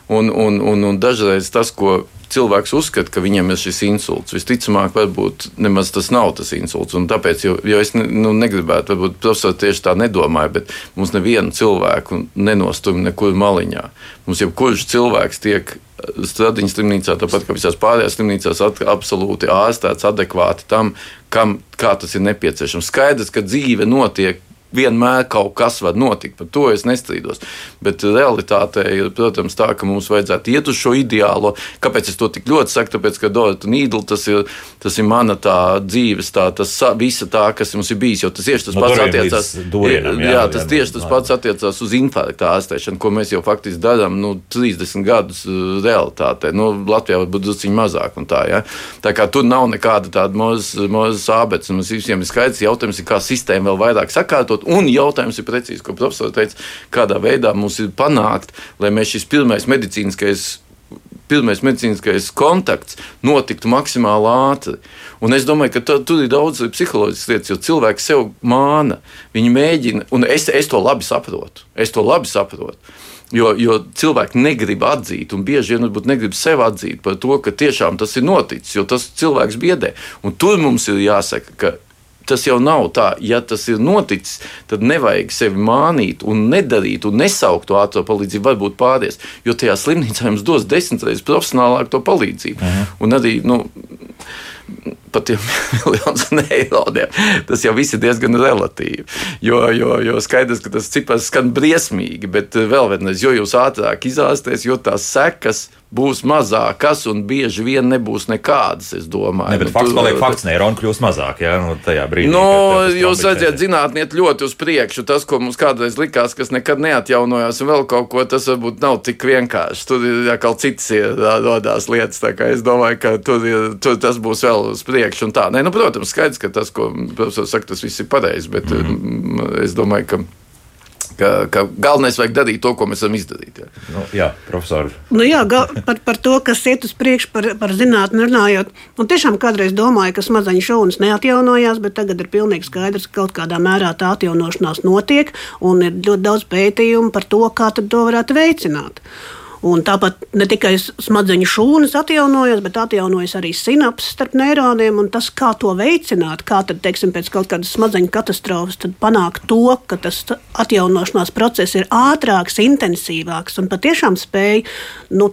Un, un, un, un dažreiz tas, ko cilvēks uzskata, ka viņam ir šis insults, visticamāk, varbūt nemaz tas nav tas insults. Tāpēc, jo, jo es ne, nu, negribētu, varbūt profesori tieši tā nedomāja, bet mums nevienu cilvēku nenostum nekur maliņā. Mums jau kurš cilvēks tiek Stradiņas slimnīcā, tāpat kā visās pārējās slimnīcās, absolūti ārstēts adekvāti tam, kam, kā tas ir nepieciešams. Skaidrs, ka dzīve notiek vienmēr kaut kas var notikt, par to es nestrīdos. Bet realitāte ir, protams, tā, ka mums vajadzētu iet uz šo ideālo. Kāpēc es to tik ļoti saku? Tāpēc, ka Dorota Nīdla tas ir, tas ir mana tā dzīves, tā, tas visa tā, kas mums ir bijis. Jo tas tieši tas no pats attiecās. Durienam, jā, jā, tas jā, tieši tas pats attiecās uz infarkta ārstēšanu, ko mēs jau faktiski darām nu, 30 gadus uh, realitātē. Nu, Latvijā varbūt drusciņi mazāk. Tā, ja? tā kā tur nav nekāda tāda mazas ābeces. Mums visiem ir skaidrs jautājums, ir, kā sistēma vēl vairāk sakārtot Un jautājums ir precīzi, ko profesors teica, kādā veidā mums ir panākt, lai mēs šis pirmais medicīniskais pirmais medicīniskais kontakts notiktu maksimāli ātri. Un es domāju, ka tā, tur ir daudz psiholoģiskas lietas, jo cilvēks sev māna. Viņi mēģina, un es, es to labi saprotu. Es to labi saprotu. Jo, jo cilvēki negrib atzīt, un bieži vien negrib sev atzīt par to, ka tiešām tas ir noticis, jo tas cilvēks biedē. Un tur mums ir jāsaka, ka tas jau nav tā. Ja tas ir noticis, tad nevajag sevi mānīt un nedarīt un nesaukt to ātrā palīdzību, varbūt pāries. Jo tajā slimnīcā jums dos desmit reizes profesionālāk to palīdzību. Mhm. Un arī, nu, pat tiem miljoniem eiro. Tas jau viss ir diezgan relatīvi. Jo, jo, jo skaidrs, ka tas cipars skan briesmīgi, bet vēl vienreiz, jo jūs ātrāk izāsties, jo tās sekas būs mazākas un bieži vien nebūs nekādas. Ne, bet nu, fakts paliek fakts, neironi kļūst mazāk. Jā, nu, tajā brīdī. Nu, jūs redzat, zinātniet ļoti uz priekšu. Tas, ko mums kādreiz likās, kas nekad neatjaunojās, un vēl kaut ko, tas varbūt nav tik vienkārši. Tur ir jau kaut citas radās lietas. Es domāju, ka tur, tur tas būs vēl uz priekšu. Nē, nu, protams, skaidrs, ka tas, ko profesors saka, tas viss ir pareizi. Bet mm -hmm. es domāju, ka Ka, ka galvenais vajag darīt to, ko mēs esam izdarījuši. Jā, nu, jā profesor. Nu, jā, gal, par, par to, kas iet uz priekšu, par, par zinātnē runājot. Un tiešām kādreiz domāju, ka smadzeņu šūnas neatjaunojās, bet tagad ir pilnīgi skaidrs, ka kaut kādā mērā tā atjaunošanās notiek. Un ir ļoti daudz pētījumu par to, kā to varētu veicināt. Un tāpat ne tikai smadzeņu šūnas atjaunojas, bet atjaunojas arī sinapses starp neironiem. Tas, kā to veicināt, kā tad, teiksim, pēc kaut kādas smadzeņu katastrofas panākt to, ka tas atjaunošanās process ir ātrāks, intensīvāks un patiešām spēj nu,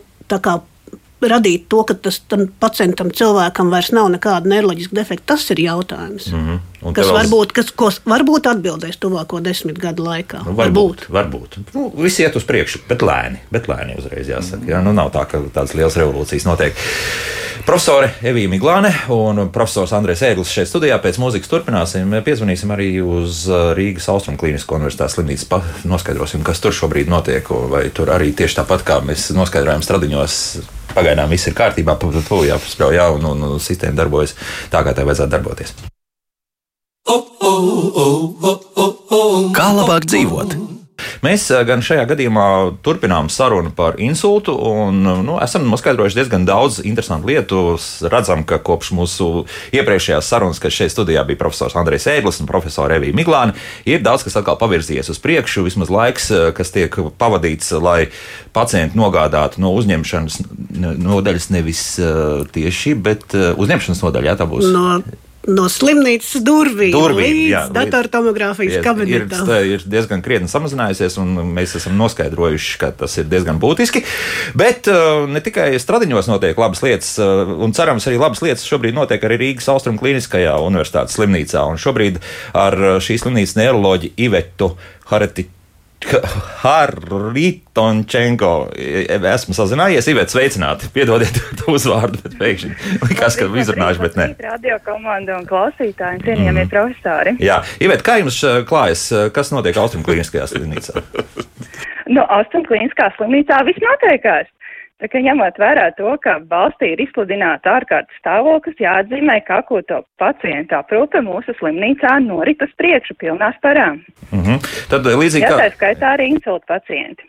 radīt to, ka tas pacientam, cilvēkam vairs nav nekāda neiroloģiska defekta, tas ir jautājums. Mm -hmm. Kas varbūt, kas, ko varbūt atbildēs tuvāko desmit gadu laikā. Nu, varbūt. varbūt. Nu, viss iet uz priekšu, bet lēni. Bet lēni uzreiz jāsaka. Jā, nu, nav tā, ka tādas lielas revolūcijas notiek. Profesore Evija Miglāne un profesors Andrēs Ērglis šeit studijā. Pēc mūzikas turpināsim. Piezvanīsim arī uz uh, Rīgas Austrum Klinisko universitātes slimnīcu. Noskaidrosim, kas tur šobrīd notiek. Vai tur arī tieši tāpat kā mēs noskaidrojam stradiņos pagaidām viss ir kārtībā, to jāpaspļauj, jā, un, un, un sistēma darbojas tā, kā tai vajadzētu darboties. Kā labāk dzīvot? Mēs eh, gan šajā gadījumā turpinām sarunu par insultu, un nu, esam noskaidrojuši diezgan daudz interesantu lietu. Redzam, ka kopš mūsu iepriekšējās sarunas, kad šeit studijā bija profesors Andrejs Ēglis un profesora Evija Miglāna, ir daudz kas atkal pavirzījies uz priekšu. Vismaz laiks, eh, kas tiek pavadīts, lai pacientu nogādātu no uzņemšanas nodaļas nevis uh, tieši, bet uh, uzņemšanas nodaļā tā būs. No no slimnīcas durvīm, durvīm līdz jā, datortomogrāfijas ir, kabinetam. Ir, ir diezgan krietni samazinājusies, un mēs esam noskaidrojuši, ka tas ir diezgan būtiski. Bet uh, ne tikai stradiņos notiek labas lietas, uh, un cerams, arī labas lietas šobrīd notiek arī Rīgas Austrum Kliniskajā universitātes slimnīcā. Un šobrīd ar uh, šīs slimnīcas neiroloģi Ivetu Haretiku. Haritončenko. Esmu sazinājies, Ivets, sveicināti. Piedodiet to uzvārdu, bet pēkšņi likās, ka izrunāšu, bet nē. Radio komanda un klausītāji, cienījamie mm. profesori. Jā, Ivet, kā jums eh, klājas, kas notiek Austrumklīniskajā slimnīcā? no Austrumklīniskā slimnīcā viss notiekās. Tā kā ņemot vērā to, ka valstī ir izsludināta ārkārtas stāvoklis, jāatzīmē, ka akūto pacientu aprūpe mūsu slimnīcā norit uz priekšu pilnā sparā. Mm -hmm. Tad eh, līdzīgi kā... Tā skaitā arī insulta pacienti.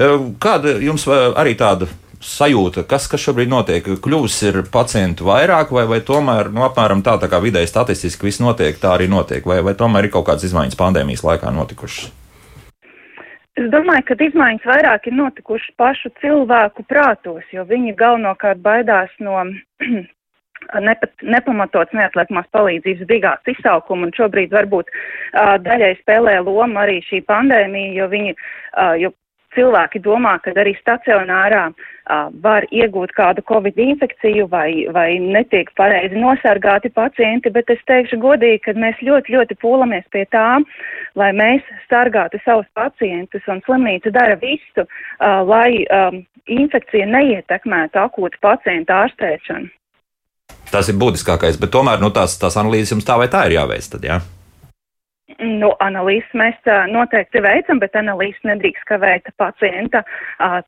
Eh, kāda jums eh, arī tāda sajūta, kas, kas šobrīd notiek? Kļūs ir pacientu vairāk, vai, vai tomēr nu, apmēram tā, tā kā vidēji statistiski viss notiek, tā arī notiek, vai, vai tomēr ir kaut kādas izmaiņas pandēmijas laikā notikušas? Es domāju, ka izmaiņas vairāk ir notikušas pašu cilvēku prātos, jo viņi galvenokārt baidās no nepat, nepamatots neatliekamās palīdzības brigādes izsaukuma, un šobrīd varbūt uh, daļai spēlē lomu arī šī pandēmija, jo viņi, uh, jo cilvēki domā, ka arī stacionārā uh, var iegūt kādu covid infekciju vai, vai netiek pareizi nosargāti pacienti, bet es teikšu godīgi, ka mēs ļoti, ļoti pūlamies pie tā, lai mēs sargātu savus pacientus, un slimnīca dara visu, uh, lai um, infekcija neietekmētu akūtu pacientu ārstēšanu. Tas ir būtiskākais, bet tomēr nu, tās, tās analīzes jums tā vai tā ir jāveic. Tad, ja? Nu, analīzes mēs noteikti veicam, bet analīzes nedrīkst kavēt pacienta,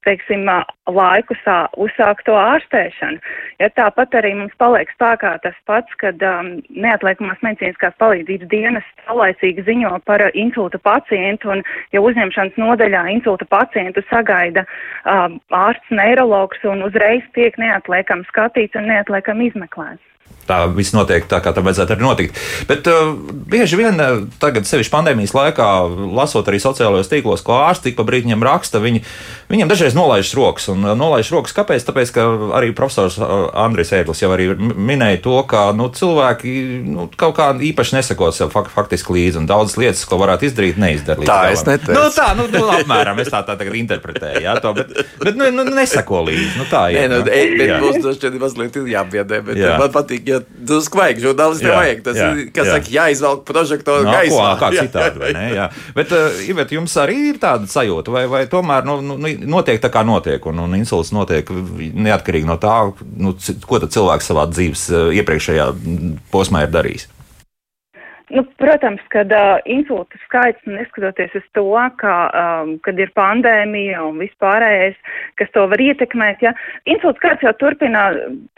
teiksim, laiku sā, uzsākt to ārstēšanu. Ja tāpat arī mums paliek spēkā tas pats, kad um, neatliekamās medicīniskās palīdzības dienas saulaicīgi ziņo par insulta pacientu, un ja uzņemšanas nodaļā insulta pacientu sagaida um, ārsts neirologs un uzreiz tiek neatliekam skatīts un neatliekam izmeklēts tā viss notiek tā, kā tam vajadzētu arī notikt. Bet uh, bieži vien uh, tagad, sevišķi pandēmijas laikā, lasot arī sociālajos tīklos, ko ārsti pa brīdim raksta, viņi, viņiem dažreiz nolaiž rokas. Un uh, nolaiž rokas kāpēc? Tāpēc, ka arī profesors uh, Andris Ēglis jau arī minēja to, ka nu, cilvēki nu, kaut kā īpaši nesako sev fak faktiski līdzi, un daudzas lietas, ko varētu izdarīt, neizdara. Tā es neteicu. Nu, tā, nu, nu, apmēram es tā, tā tagad interpretēju, jā, to, bet, bet nu, nu, nesako līdzi. Nu, tā ir. Nē, nu, e, bet mums tas šķiet mazliet jābiedē, bet jā. man patīk, ja drusku vajag, žurnālisti vajag. Tas jā, ir, kas jā. saka, jāizvelk prožektoru no, gaismā. Kā, kā citādi, vai ne? Jā. Bet, uh, Ivet, jums arī ir tāda sajūta, vai, vai tomēr nu, nu, notiek tā, kā notiek, un, un insults notiek neatkarīgi no tā, nu, ko cilvēks savā dzīves uh, iepriekšējā posmā ir darījis? Nu, protams, ka uh, insultu skaits, neskatoties uz to, ka, um, kad ir pandēmija un vispārējais, kas to var ietekmēt, ja, insultu skaits jau turpina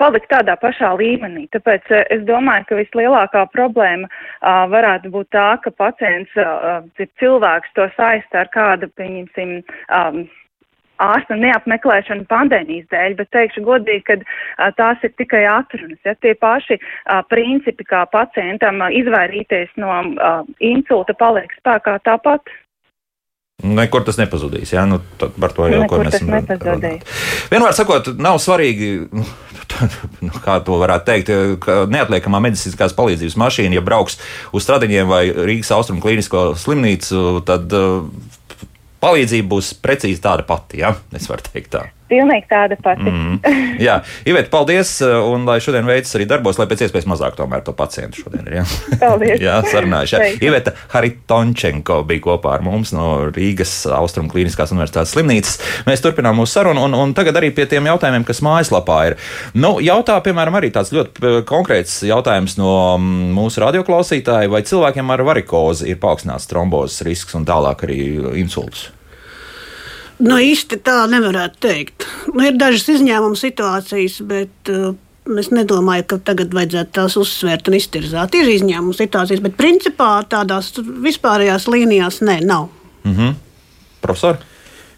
palikt tādā pašā līmenī. Tāpēc uh, es domāju, ka vislielākā problēma uh, varētu būt tā, ka pacients, uh, cilvēks to saista ar kādu, pieņemsim, um, ārsta neapmeklēšanu pandēmijas dēļ, bet teikšu godīgi, ka tās ir tikai atrunas. Ja, tie paši a, principi, kā pacientam a, izvairīties no a, insulta, paliek spēkā tāpat. Nekur tas nepazudīs. Jā, nu, par to jau Nekur mēs esam runājuši. Vienmēr sakot, nav svarīgi. Nu, kā to varētu teikt, ka neatliekamā medicīniskās palīdzības mašīna, ja brauks uz Stradiņiem vai Rīgas austrumu klīnisko slimnīcu, tad palīdzība būs precīzi tāda pati. Ja? Es varu teikt tā. Pilnīgi tāda pati. Mm. Jā, Iveta, paldies. Un lai šodien veicas arī darbos, lai pēc iespējas mazāk tomēr to pacientu šodien ir. Ja? Paldies. jā, sarunājuši. Iveta Haritončenko bija kopā ar mums no Rīgas Austrum Kliniskās Universitātes slimnīcas. Mēs turpinām mūsu sarunu un, un tagad arī pie tiem jautājumiem, kas mājaslapā ir. Nu, jautā, piemēram, arī tāds ļoti konkrēts jautājums no mm, mūsu radioklausītāja, vai cilvēkiem ar varikozi ir paaugstināts trombozes risks un tālāk arī insults? Nu, īsti tā nevarētu teikt. Nu, ir dažas izņēmuma situācijas, bet uh, es nedomāju, ka tagad vajadzētu tās uzsvērt un iztirzāt. Ir izņēmuma situācijas, bet principā tādās vispārējās līnijās nē, nav. Mm -hmm. Profesor?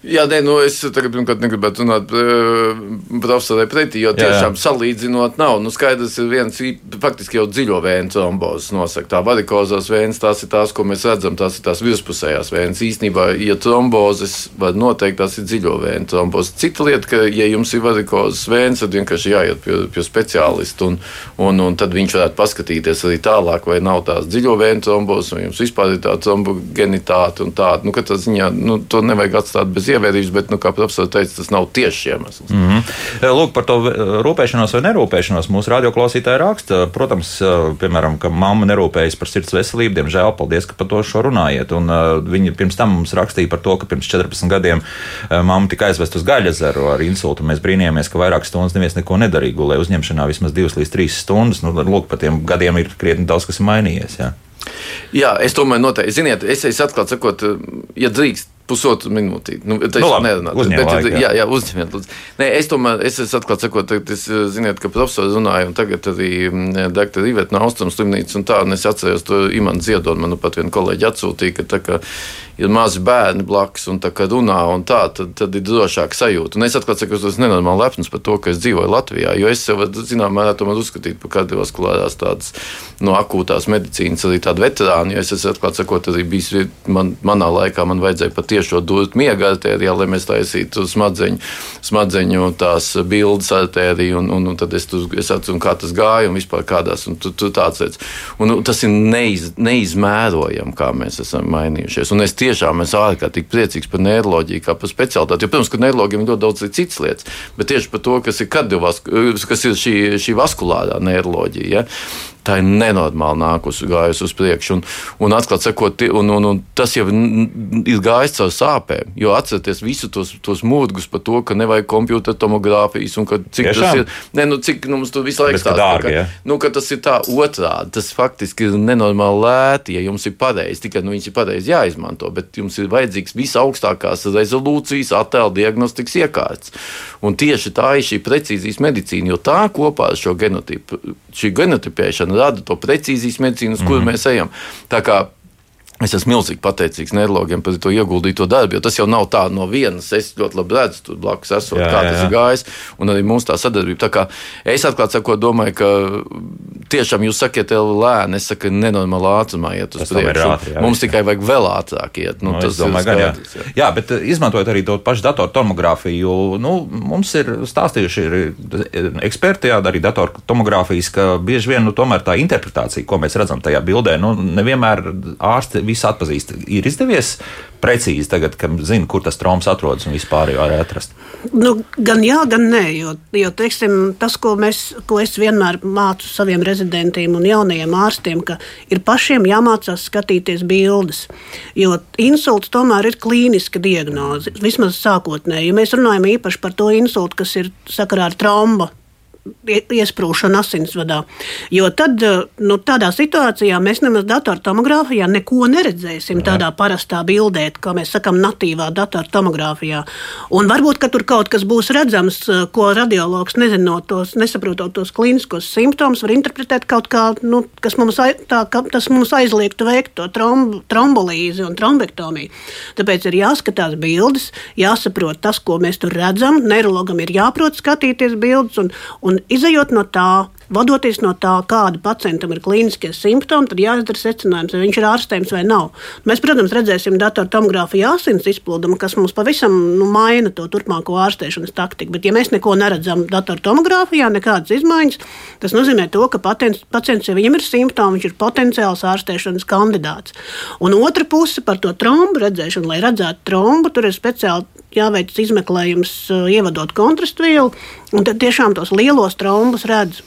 Jā, nē, nu es tagad pirmkārt negribētu runāt uh, profesorai pretī, jo tiešām jā, jā. salīdzinot nav. Nu, skaidrs ir viens, faktiski jau dziļo vēju trombozes nosaka. Tā varikozās vējas, tās ir tās, ko mēs redzam, tās ir tās virspusējās vējas. Īsnībā, ja trombozes var noteikt, tās ir dziļo vēju trombozes. Cita lieta, ka, ja jums ir varikozās vējas, tad vienkārši jāiet pie, pie speciālista, un, un, un tad viņš varētu paskatīties arī tālāk, vai nav tās dziļo vēju trombozes, vai jums vispār ir tā trombogenitāte un tāda. Nu, tā ziņā, nu, to nevajag atstāt bez ievērības, bet, nu, kā profesors teica, tas nav tieši iemesls. Mm -hmm. Lūk, par to rūpēšanos vai nerūpēšanos mūsu radioklausītāji raksta. Protams, piemēram, ka mamma nerūpējas par sirds veselību. Diemžēl, paldies, ka par to šo runājat. Un, uh, viņi pirms tam mums rakstīja par to, ka pirms 14 gadiem uh, mamma tika aizvest uz Gaļazeru ar insultu. Mēs brīnījāmies, ka vairākas stundas neviens neko nedarīja. Gulēja uzņemšanā vismaz 2 līdz 3 stundas. Nu, lūk, pa tiem gadiem ir krietni daudz kas mainījies. Jā. Jā, es tomēr noteikti, ziniet, es, es atklāti sakot, ja drīkst pusotru minūti. Nu, tas nu, laiku, jā. jā, uzņemiet. Lūdzu. Nē, es tomēr, es esmu atklāts sakot, es ziniet, ka profesori runāja, un tagad arī mm, doktora Iveta no Austrums slimnīcas un tā, un es atceros to Imants Ziedonu, man nu pat viena kolēģi atsūtīja, ka tā kā ir mazi bērni blakus un tā kā runā un tā, tad, tad ir drošāk sajūta. Un es atklāti sakot, es nenormāli lepns par to, ka es dzīvoju Latvijā, jo es sev, zinām, mērā tomēr uzskatītu par kardiovaskulārās tādas no akūtās medicīnas arī tādu veterānu, jo es esmu atklāti sakot, arī bijis man, manā laikā man vajadzēja patiešām tiešo miega artērijā, lai mēs taisītu smadzeņu, smadzeņu tās bildes artēriju, un, un, un tad es, tur, atceru, kā tas gāja un vispār kādās, un tu, tu tāds lietas. Un nu, tas ir neiz, neizmērojami, kā mēs esam mainījušies. Un es tiešām esmu ārkārtīgi priecīgs par neiroloģiju, kā par specialitāti. Jo, protams, ka neiroloģiem ir ļoti daudz citas lietas, bet tieši par to, kas ir kas ir šī, šī vaskulārā neiroloģija. Ja? Tā ir nenormāli nākusi, gājusi uz priekšu. Un, un, atklāt, sakot, un, un, un tas jau ir gājis caur sāpēm. Jo atcerieties visus tos, tos mūrgus par to, ka nevajag kompjutora tomogrāfijas un ka, cik Tiešām? tas ir. Ne, nu, cik nu, mums tur visu laiku stāsta, dārgi, ja? nu, ka tas ir tā otrādi. Tas faktiski ir nenormāli lēti, ja jums ir pareizi. Tikai nu, viņas ir pareizi jāizmanto, bet jums ir vajadzīgs visaugstākās rezolūcijas attēlu diagnostikas iekārts. Un tieši tā ir šī precīzijas medicīna, jo tā kopā ar šo genotipu, šī genotipēšana rada to precīzijas medicīnu, uz kuru mm -hmm. mēs ejam. Tā kā Es esmu milzīgi pateicīgs neirologiem par to ieguldīto darbu, jo tas jau nav tā no vienas. Es ļoti labi redzu, tur blakus esot, jā, kā jā. tas ir gājis, un arī mums tā sadarbība. Tā kā es atklāti sakot, domāju, ka tiešām jūs sakiet, lēni, es saku, nenormāli ātrumā iet uz priekšu. Mums tikai vajag vēl ātrāk iet. Nu, no, tas domāju, gan, jā. Jā. jā, bet eh, izmantojot arī to pašu datoru tomogrāfiju, nu, mums ir stāstījuši ir eksperti, jā, arī datoru tomogrāfijas, ka bieži vien nu, tomēr tā interpretācija, ko mēs redzam tajā bildē, nu, nevienmēr ārsti visu atpazīst. Ir izdevies precīzi tagad, kad zina, kur tas trombs atrodas un vispār jau var atrast? Nu, gan jā, gan nē. Jo, jo teiksim, tas, ko, mēs, ko es vienmēr mācu saviem rezidentiem un jaunajiem ārstiem, ka ir pašiem jāmācās skatīties bildes. Jo insults tomēr ir klīniska diagnoze, vismaz sākotnēji. Ja mēs runājam īpaši par to insultu, kas ir sakarā ar trombu iesprūšana asinsvadā. Jo tad, eh, nu, tādā situācijā mēs nemaz datortomogrāfijā neko neredzēsim tādā parastā bildē, kā mēs sakām, natīvā datortomogrāfijā. Un varbūt, ka tur kaut kas būs redzams, eh, ko radiologs nezinot tos, nesaprotot tos klīniskos simptomus, var interpretēt kaut kā, nu, kas mums, tā, ka mums aizliegtu veikt to tromb, trombolīzi un trombektomiju. Tāpēc ir jāskatās bildes, jāsaprot tas, ko mēs tur redzam. Neirologam ir jāprot skatīties bildes un, un izējot no tā, Vadoties no tā, kāda pacientam ir klīniskie simptomi, tad jāizdara secinājums, vai viņš ir ārstējams vai nav. Mēs, protams, redzēsim datortomogrāfiju asins izplūdumu, kas mums pavisam nu, maina to turpmāko ārstēšanas taktiku. Bet, ja mēs neko neredzam datortomogrāfijā, nekādas izmaiņas, tas nozīmē to, ka pacients, pacients ja viņam ir simptomi, viņš ir potenciāls ārstēšanas kandidāts. Un otra puse par to trombu redzēšanu, lai redzētu trombu, tur ir speciāli jāveic izmeklējums, ievadot kontrastvielu, un tad tiešām tos lielos trombus redz.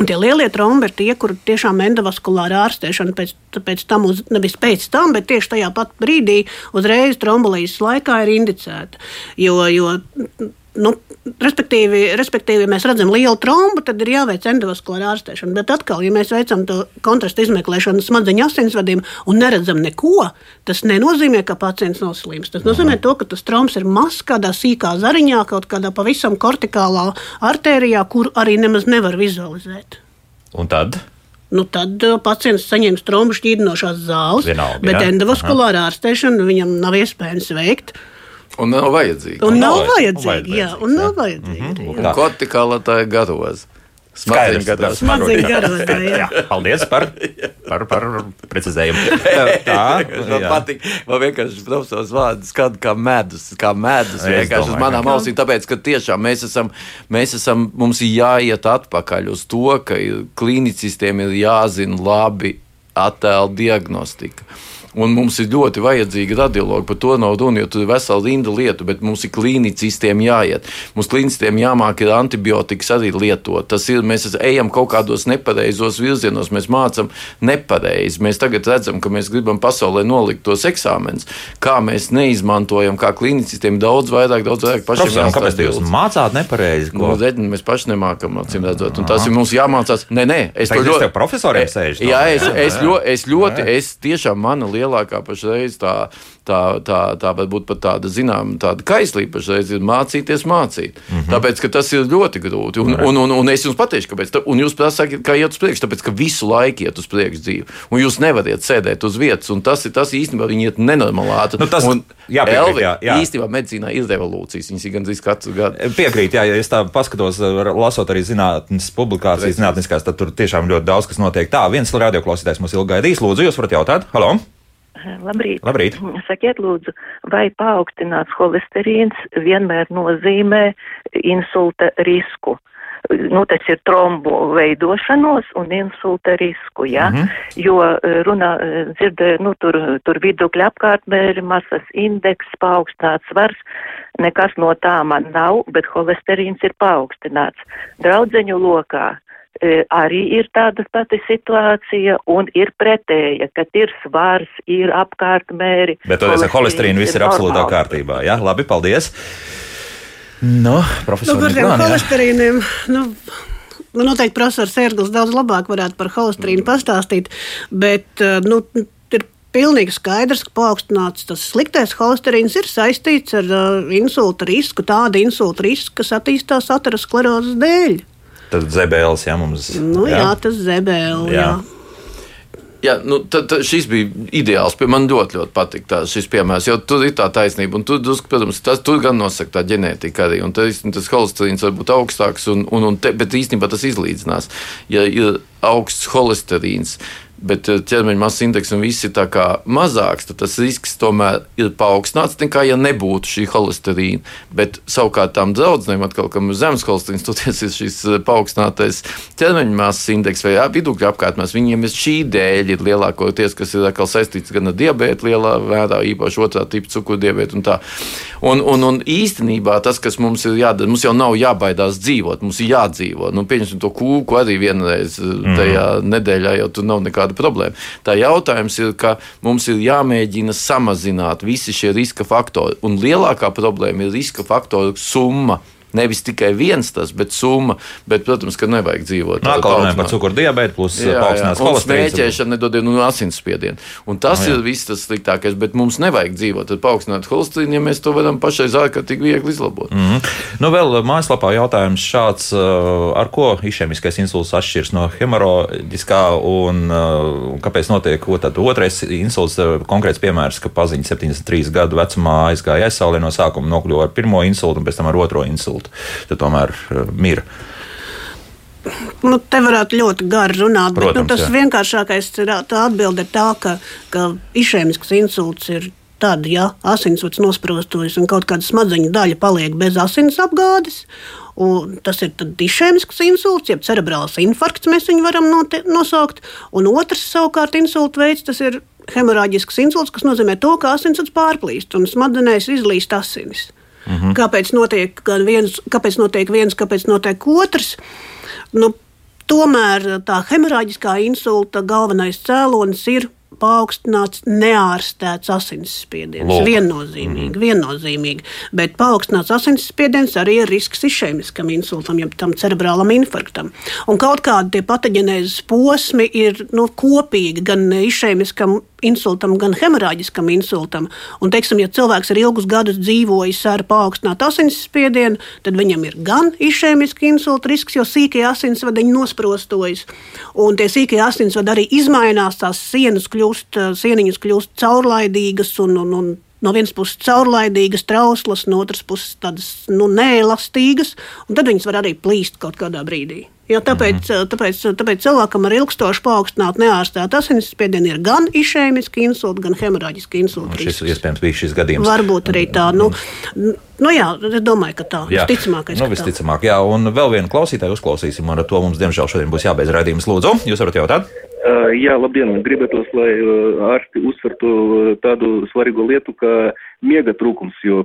Un tie lielie trombi ir tie, kur tiešām endovaskulāra ārstēšana pēc, pēc tam, uz, nevis pēc tam, bet tieši tajā pat brīdī, uzreiz trombolīzes laikā ir indicēta. Jo, jo Nu, respektīvi, respektīvi, ja mēs redzam lielu trombu, tad ir jāveic endovaskulāra ārstēšana. Bet atkal, ja mēs veicam to kontrastu izmeklēšanu smadzeņu asinsvadiem un neredzam neko, tas nenozīmē, ka pacients nav slims. Tas nozīmē, to, ka tas trombs ir mazs, kādā sīkā zariņā, kaut kādā pavisam kortikālā artērijā, kur arī nemaz nevar vizualizēt. Un tad? nu, tad uh, pacients saņems trombu šķīdinošās zāles, Vienalga, bet endovaskulārā ārstēšanu viņam nav iespējams veikt. Un nav vajadzīgi. Un nav vajadzīgi, jā, un nav vajadzīgi. Mm -hmm. Un kortikāla tā ir. Smadziņu gados. Smadziņu gados, jā. jā. Paldies par, par, par precizējumu. Tā, man patīk. Man vienkārši profesors vārds kā, kā medus, kā medus vienkārši uz manām ausīm, tāpēc, ka tiešām mēs esam, mēs esam, mums ir jāiet atpakaļ uz to, ka klīnicistiem ir jāzina labi attēlu diagnostika. Un mums ir ļoti vajadzīga radiologa. Par to nav runa, jo tur ir vesela rinda lietu, bet mums ir klīnicistiem jāiet. Mums klīnicistiem jāmāk ir antibiotikas arī lietot. Tas ir, mēs ejam kaut kādos nepareizos virzienos, mēs mācām nepareizi. Mēs tagad redzam, ka mēs gribam pasaulē nolikt tos eksāmenus. Kā mēs neizmantojam, kā klīnicistiem daudz vairāk, daudz vairāk pašiem jāstāsta. Kāpēc jūs mācāt nepareizi? Ko? Nu, redz, mēs paši nemākam, acīm redzot. Un tas ir mums jāmācās. Nē, nē, es to ļoti. Profesoriem sēž. Jā, es, es, ļoti, es ļoti, es tiešām mana lielākā pašreiz tā, tā, tā, tā varbūt pat tāda, zinām, tāda kaislība pašreiz ir mācīties mācīt. Mm -hmm. Tāpēc, ka tas ir ļoti grūti. Un, un, un, un es jums pateikšu, kāpēc. Un jūs prasāt, kā iet uz priekšu, tāpēc, ka visu laiku iet uz priekšu dzīve. Un jūs nevarat sēdēt uz vietas. Un tas ir tas īstenībā, viņi iet nenormāli ātri. Nu, tas, un, jā, piekrīt, jā, jā. Īstenībā medicīnā ir revolūcijas. Viņas ir gandrīz katru gadu. Piekrīt, jā, ja es tā paskatos, lasot arī zinātnes publikācijas, zinātniskās, tad tur tiešām ļoti daudz kas notiek. Tā, viens radioklausītājs mums ilgi gaidīs. Lūdzu, jūs varat jautāt? Halo! Labrīt. Labrīt. Sakiet, lūdzu, vai paaugstināts holesterīns vienmēr nozīmē insulta risku? Nu, tas ir trombu veidošanos un insulta risku, ja? Mm -hmm. jo eh, runā, eh, dzirdēju, nu, tur, tur vidukļa apkārtmēri, masas indeks, paaugstināts svars, nekas no tā man nav, bet holesterīns ir paaugstināts. Draudzeņu lokā arī ir tāda pati situācija un ir pretēja, ka ir svars, ir apkārtmēri. Bet toties ar holesterīnu viss ir absolūtā kārtībā. Jā, labi, paldies. Nu, profesor, nu, par tiem holesterīniem. Nu, Nu, noteikti profesors Sērgls daudz labāk varētu par holesterīnu pastāstīt, bet e, nu, ir pilnīgi skaidrs, ka paaugstināts tas sliktais holesterīns ir saistīts ar uh, insulta risku, tādu insulta risku, kas attīstās aterosklerozes dēļ. Tad zebēlis, jā, mums. Nu, jā, jā tas zebēlis. Jā. Jā. Jā, nu, tad, tad šis bija ideāls. Man ļoti, ļoti patīk tā, šis piemērs, jo tur ir tā taisnība. Un tur, protams, tas tur gan nosaka tā ģenētika arī. Un tas, tas holesterīns var būt augstāks, un, un, un te, bet īstenībā tas izlīdzinās. Ja ir augsts holesterīns, bet eh, ķermeņa masas indeks un viss ir mazāks, tad tas risks tomēr ir paaugstināts nekā ja nebūtu šī holesterīna. Bet savukārt tām draudzenēm, kam ir zemes holesterīns, toties ir šis eh, paaugstinātais ķermeņa masas indeks vai vidukļa apkārtnes, viņiem ir šī dēļ ir lielākoties, kas ir saistīts gan ar diabētu lielā mērā, īpaši otrā tipa cukurdiabētu un tā. Un, un, un īstenībā tas, kas mums ir jādara, mums jau nav jābaidās dzīvot, mums ir jādzīvot. Nu, pieņemsim to kūku arī vienreiz mm. tajā nedēļā, jau tur nav nekāda problēma. Tā jautājums ir, ka mums ir jāmēģina samazināt visi šie riska faktori. Un lielākā problēma ir riska faktoru summa. Nevis tikai viens tas, bet summa. Bet, protams, ka nevajag dzīvot. Nākamā par cukuru diabetu, plus paaugstināts holesterīns. Smēķēšana nedodiet nu, asinsspiedienu. Un tas no, jā. ir viss tas sliktākais, bet mums nevajag dzīvot ar paaugstinātu holesterīnu, ja mēs to varam pašreiz ārkārtīgi viegli izlabot. Mm -hmm. Nu, vēl mājaslapā jautājums šāds, ar ko išēmiskais insults atšķiras no hemoroģiskā un kāpēc notiek otrais insults, konkrēts piemērs, ka paziņa 73 gadu vecumā aizgāja aizsaulē no sākuma nokļuva ar pirmo insultu un pēc tam ar otro insultu insultu, tad tomēr uh, mira. Nu, te varētu ļoti gari runāt, Protams, bet nu, tas jā. vienkāršākais ir, atbilde ir tā, ka, ka išēmisks insults ir tad, ja asinsvads nosprostojas un kaut kāda smadzeņu daļa paliek bez asins apgādes. Tas ir dišēmisks insults, jeb cerebrāls infarkts, mēs viņu varam nosaukt. Un otrs, savukārt, insulta veids, tas ir hemorāģisks insults, kas nozīmē to, ka asinsvads pārplīst un smadzenēs izlīst asinis. Mm -hmm. Kāpēc notiek viens, kāpēc notiek viens, kāpēc notiek otrs? Nu, tomēr tā hemorāģiskā insulta galvenais cēlonis ir paaugstināts neārstēts asinsspiediens. Lūk. Viennozīmīgi, mm. viennozīmīgi. Bet paaugstināts asinsspiediens arī ir risks išēmiskam insultam, jeb tam cerebrālam infarktam. Un kaut kādi tie patoģenēzes posmi ir nu, kopīgi gan išēmiskam insultam, gan hemorāģiskam insultam. Un, teiksim, ja cilvēks ir ilgus gadus dzīvojis ar paaugstinātu asinsspiedienu, tad viņam ir gan išēmiski insulta risks, jo sīkie asinsvadiņi nosprostojas. Un tie sīkie asinsvadi arī izmainās, tās sienas kļūst, sieniņas kļūst caurlaidīgas un, un, un no vienas puses caurlaidīgas, trauslas, no otras puses tādas nu, neelastīgas, un tad viņas var arī plīst kaut kādā brīdī. Jo tāpēc, mm -hmm. tāpēc, tāpēc cilvēkam ar ilgstošu paaugstinātu neārstētu asinsspiedienu ir gan išēmiski insulti, gan hemorāģiski insulti. Šis iespējams bija šis gadījums. Varbūt arī tā. Nu, nu jā, es domāju, ka tā ir visticamākais. Nu, visticamāk, jā. Un vēl vienu klausītāju uzklausīsim, un ar to mums, diemžēl, šodien būs jābeidz raidījums. Lūdzu, jūs varat jautāt? Jā, labdien! Gribētos, lai ārsti uzsvertu tādu svarīgu lietu, ka miega trūkums, jo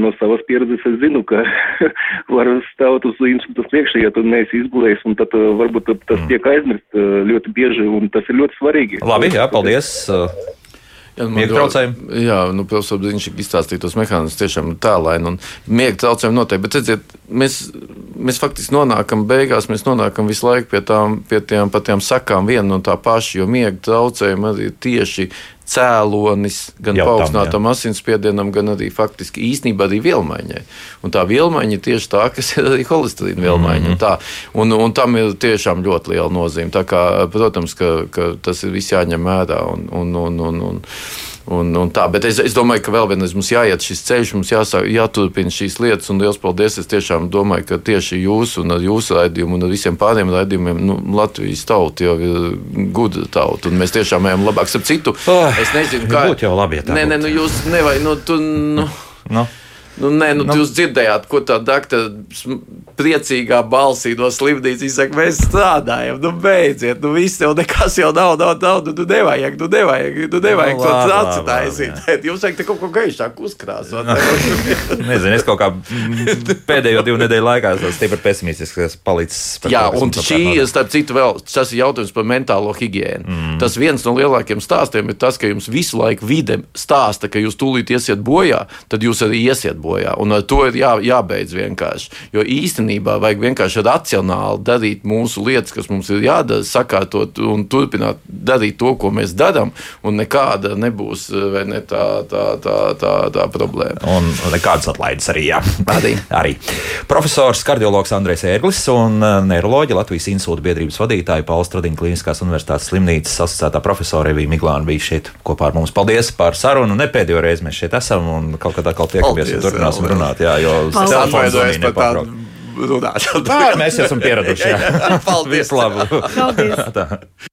no savas pieredzes es zinu, ka var stāvot uz insulta priekšā, ja tu neesi izgulējis, un tad varbūt tas tiek aizmirst ļoti bieži, un tas ir ļoti svarīgi. Labi, jā, paldies! Jā, miega traucējumi. Jā, nu, profesors Brīsīs izstāstīja tos mehānismus tiešām tēlaini. Miega traucējumi noteikti, bet redziet, mēs, mēs faktiski nonākam beigās, mēs nonākam visu laiku pie tām, pie tām patām sakām viena no tā paša, jo miega traucējumi arī tieši cēlonis gan paaugstinātam asinsspiedienam, gan arī faktiski īstenībā arī vielmaiņai. Un tā vielmaiņa ir tieši tā, kas ir arī holesterīna vielmaiņa. Mm -hmm. un, un, un tam ir tiešām ļoti liela nozīme. Tā kā, protams, ka, ka tas ir viss jāņem vērā. Un, un, un, un, un, Un, un tā, bet es, es domāju, ka vēl vienreiz mums jāiet šis ceļš, mums jāsāk, jāturpina šīs lietas. Un liels paldies! Es tiešām domāju, ka tieši jūs un ar jūsu raidījumu un ar visiem pārējiem raidījumiem nu, Latvijas tauta jau ir gudra tauta. Un mēs tiešām ejam labāk. Ar citu, oh. Es nezinu, kā. Būtu jau labi, ja tā Nē, nē, nu jūs nevajag, nu, tu, nu. Nu, Nu, nē, nu, nu, jūs dzirdējāt, ko tā doktora priecīgā balsī no slimnīcas izsaka. Mēs strādājam, nu beidziet, nu viss jau nekas jau nav, nav, nav nu, nu nevajag, nu nevajag, nu nevajag Nu, to. Jums vajag te kaut ko gaišāku uzkrāsot. nezinu, es kaut kā mm, pēdējo divu nedēļu laikā esmu stipri pesimistisks, kas palicis. Jā, un šī, starp citu, vēl tas ir jautājums par mentālo higiēnu. Mm. Tas viens no lielākajiem stāstiem ir tas, ka jums visu laiku vide stāsta, ka jūs tūlīt iesiet bojā, tad jūs arī iesiet bojā. Un ar to ir jā, jābeidz vienkārši. Jo īstenībā vajag vienkārši racionāli darīt mūsu lietas, kas mums ir jādara, sakārtot un turpināt darīt to, ko mēs darām, un nekāda nebūs ne, tā, tā, tā, tā, tā problēma. Un nekādas atlaides arī. Jā. Arī. arī. Profesors kardiologs Andrēs Ērglis un uh, neiroloģija Latvijas insulta biedrības vadītāja Pauls Stradiņa Kliniskās universitātes slimnīcas asociētā profesora Evija Miglāna bija šeit kopā ar mums. Paldies par sarunu. Ne pēdējo reizi mēs šeit esam un kaut kad atkal tiekamies Paldies, turpināsim jā, runāt. Jā, jo Atvainojos zvanīja par tādu runāšanu. Nā, Mēs esam pieraduši. jā. Paldies. Visu labu! Paldies!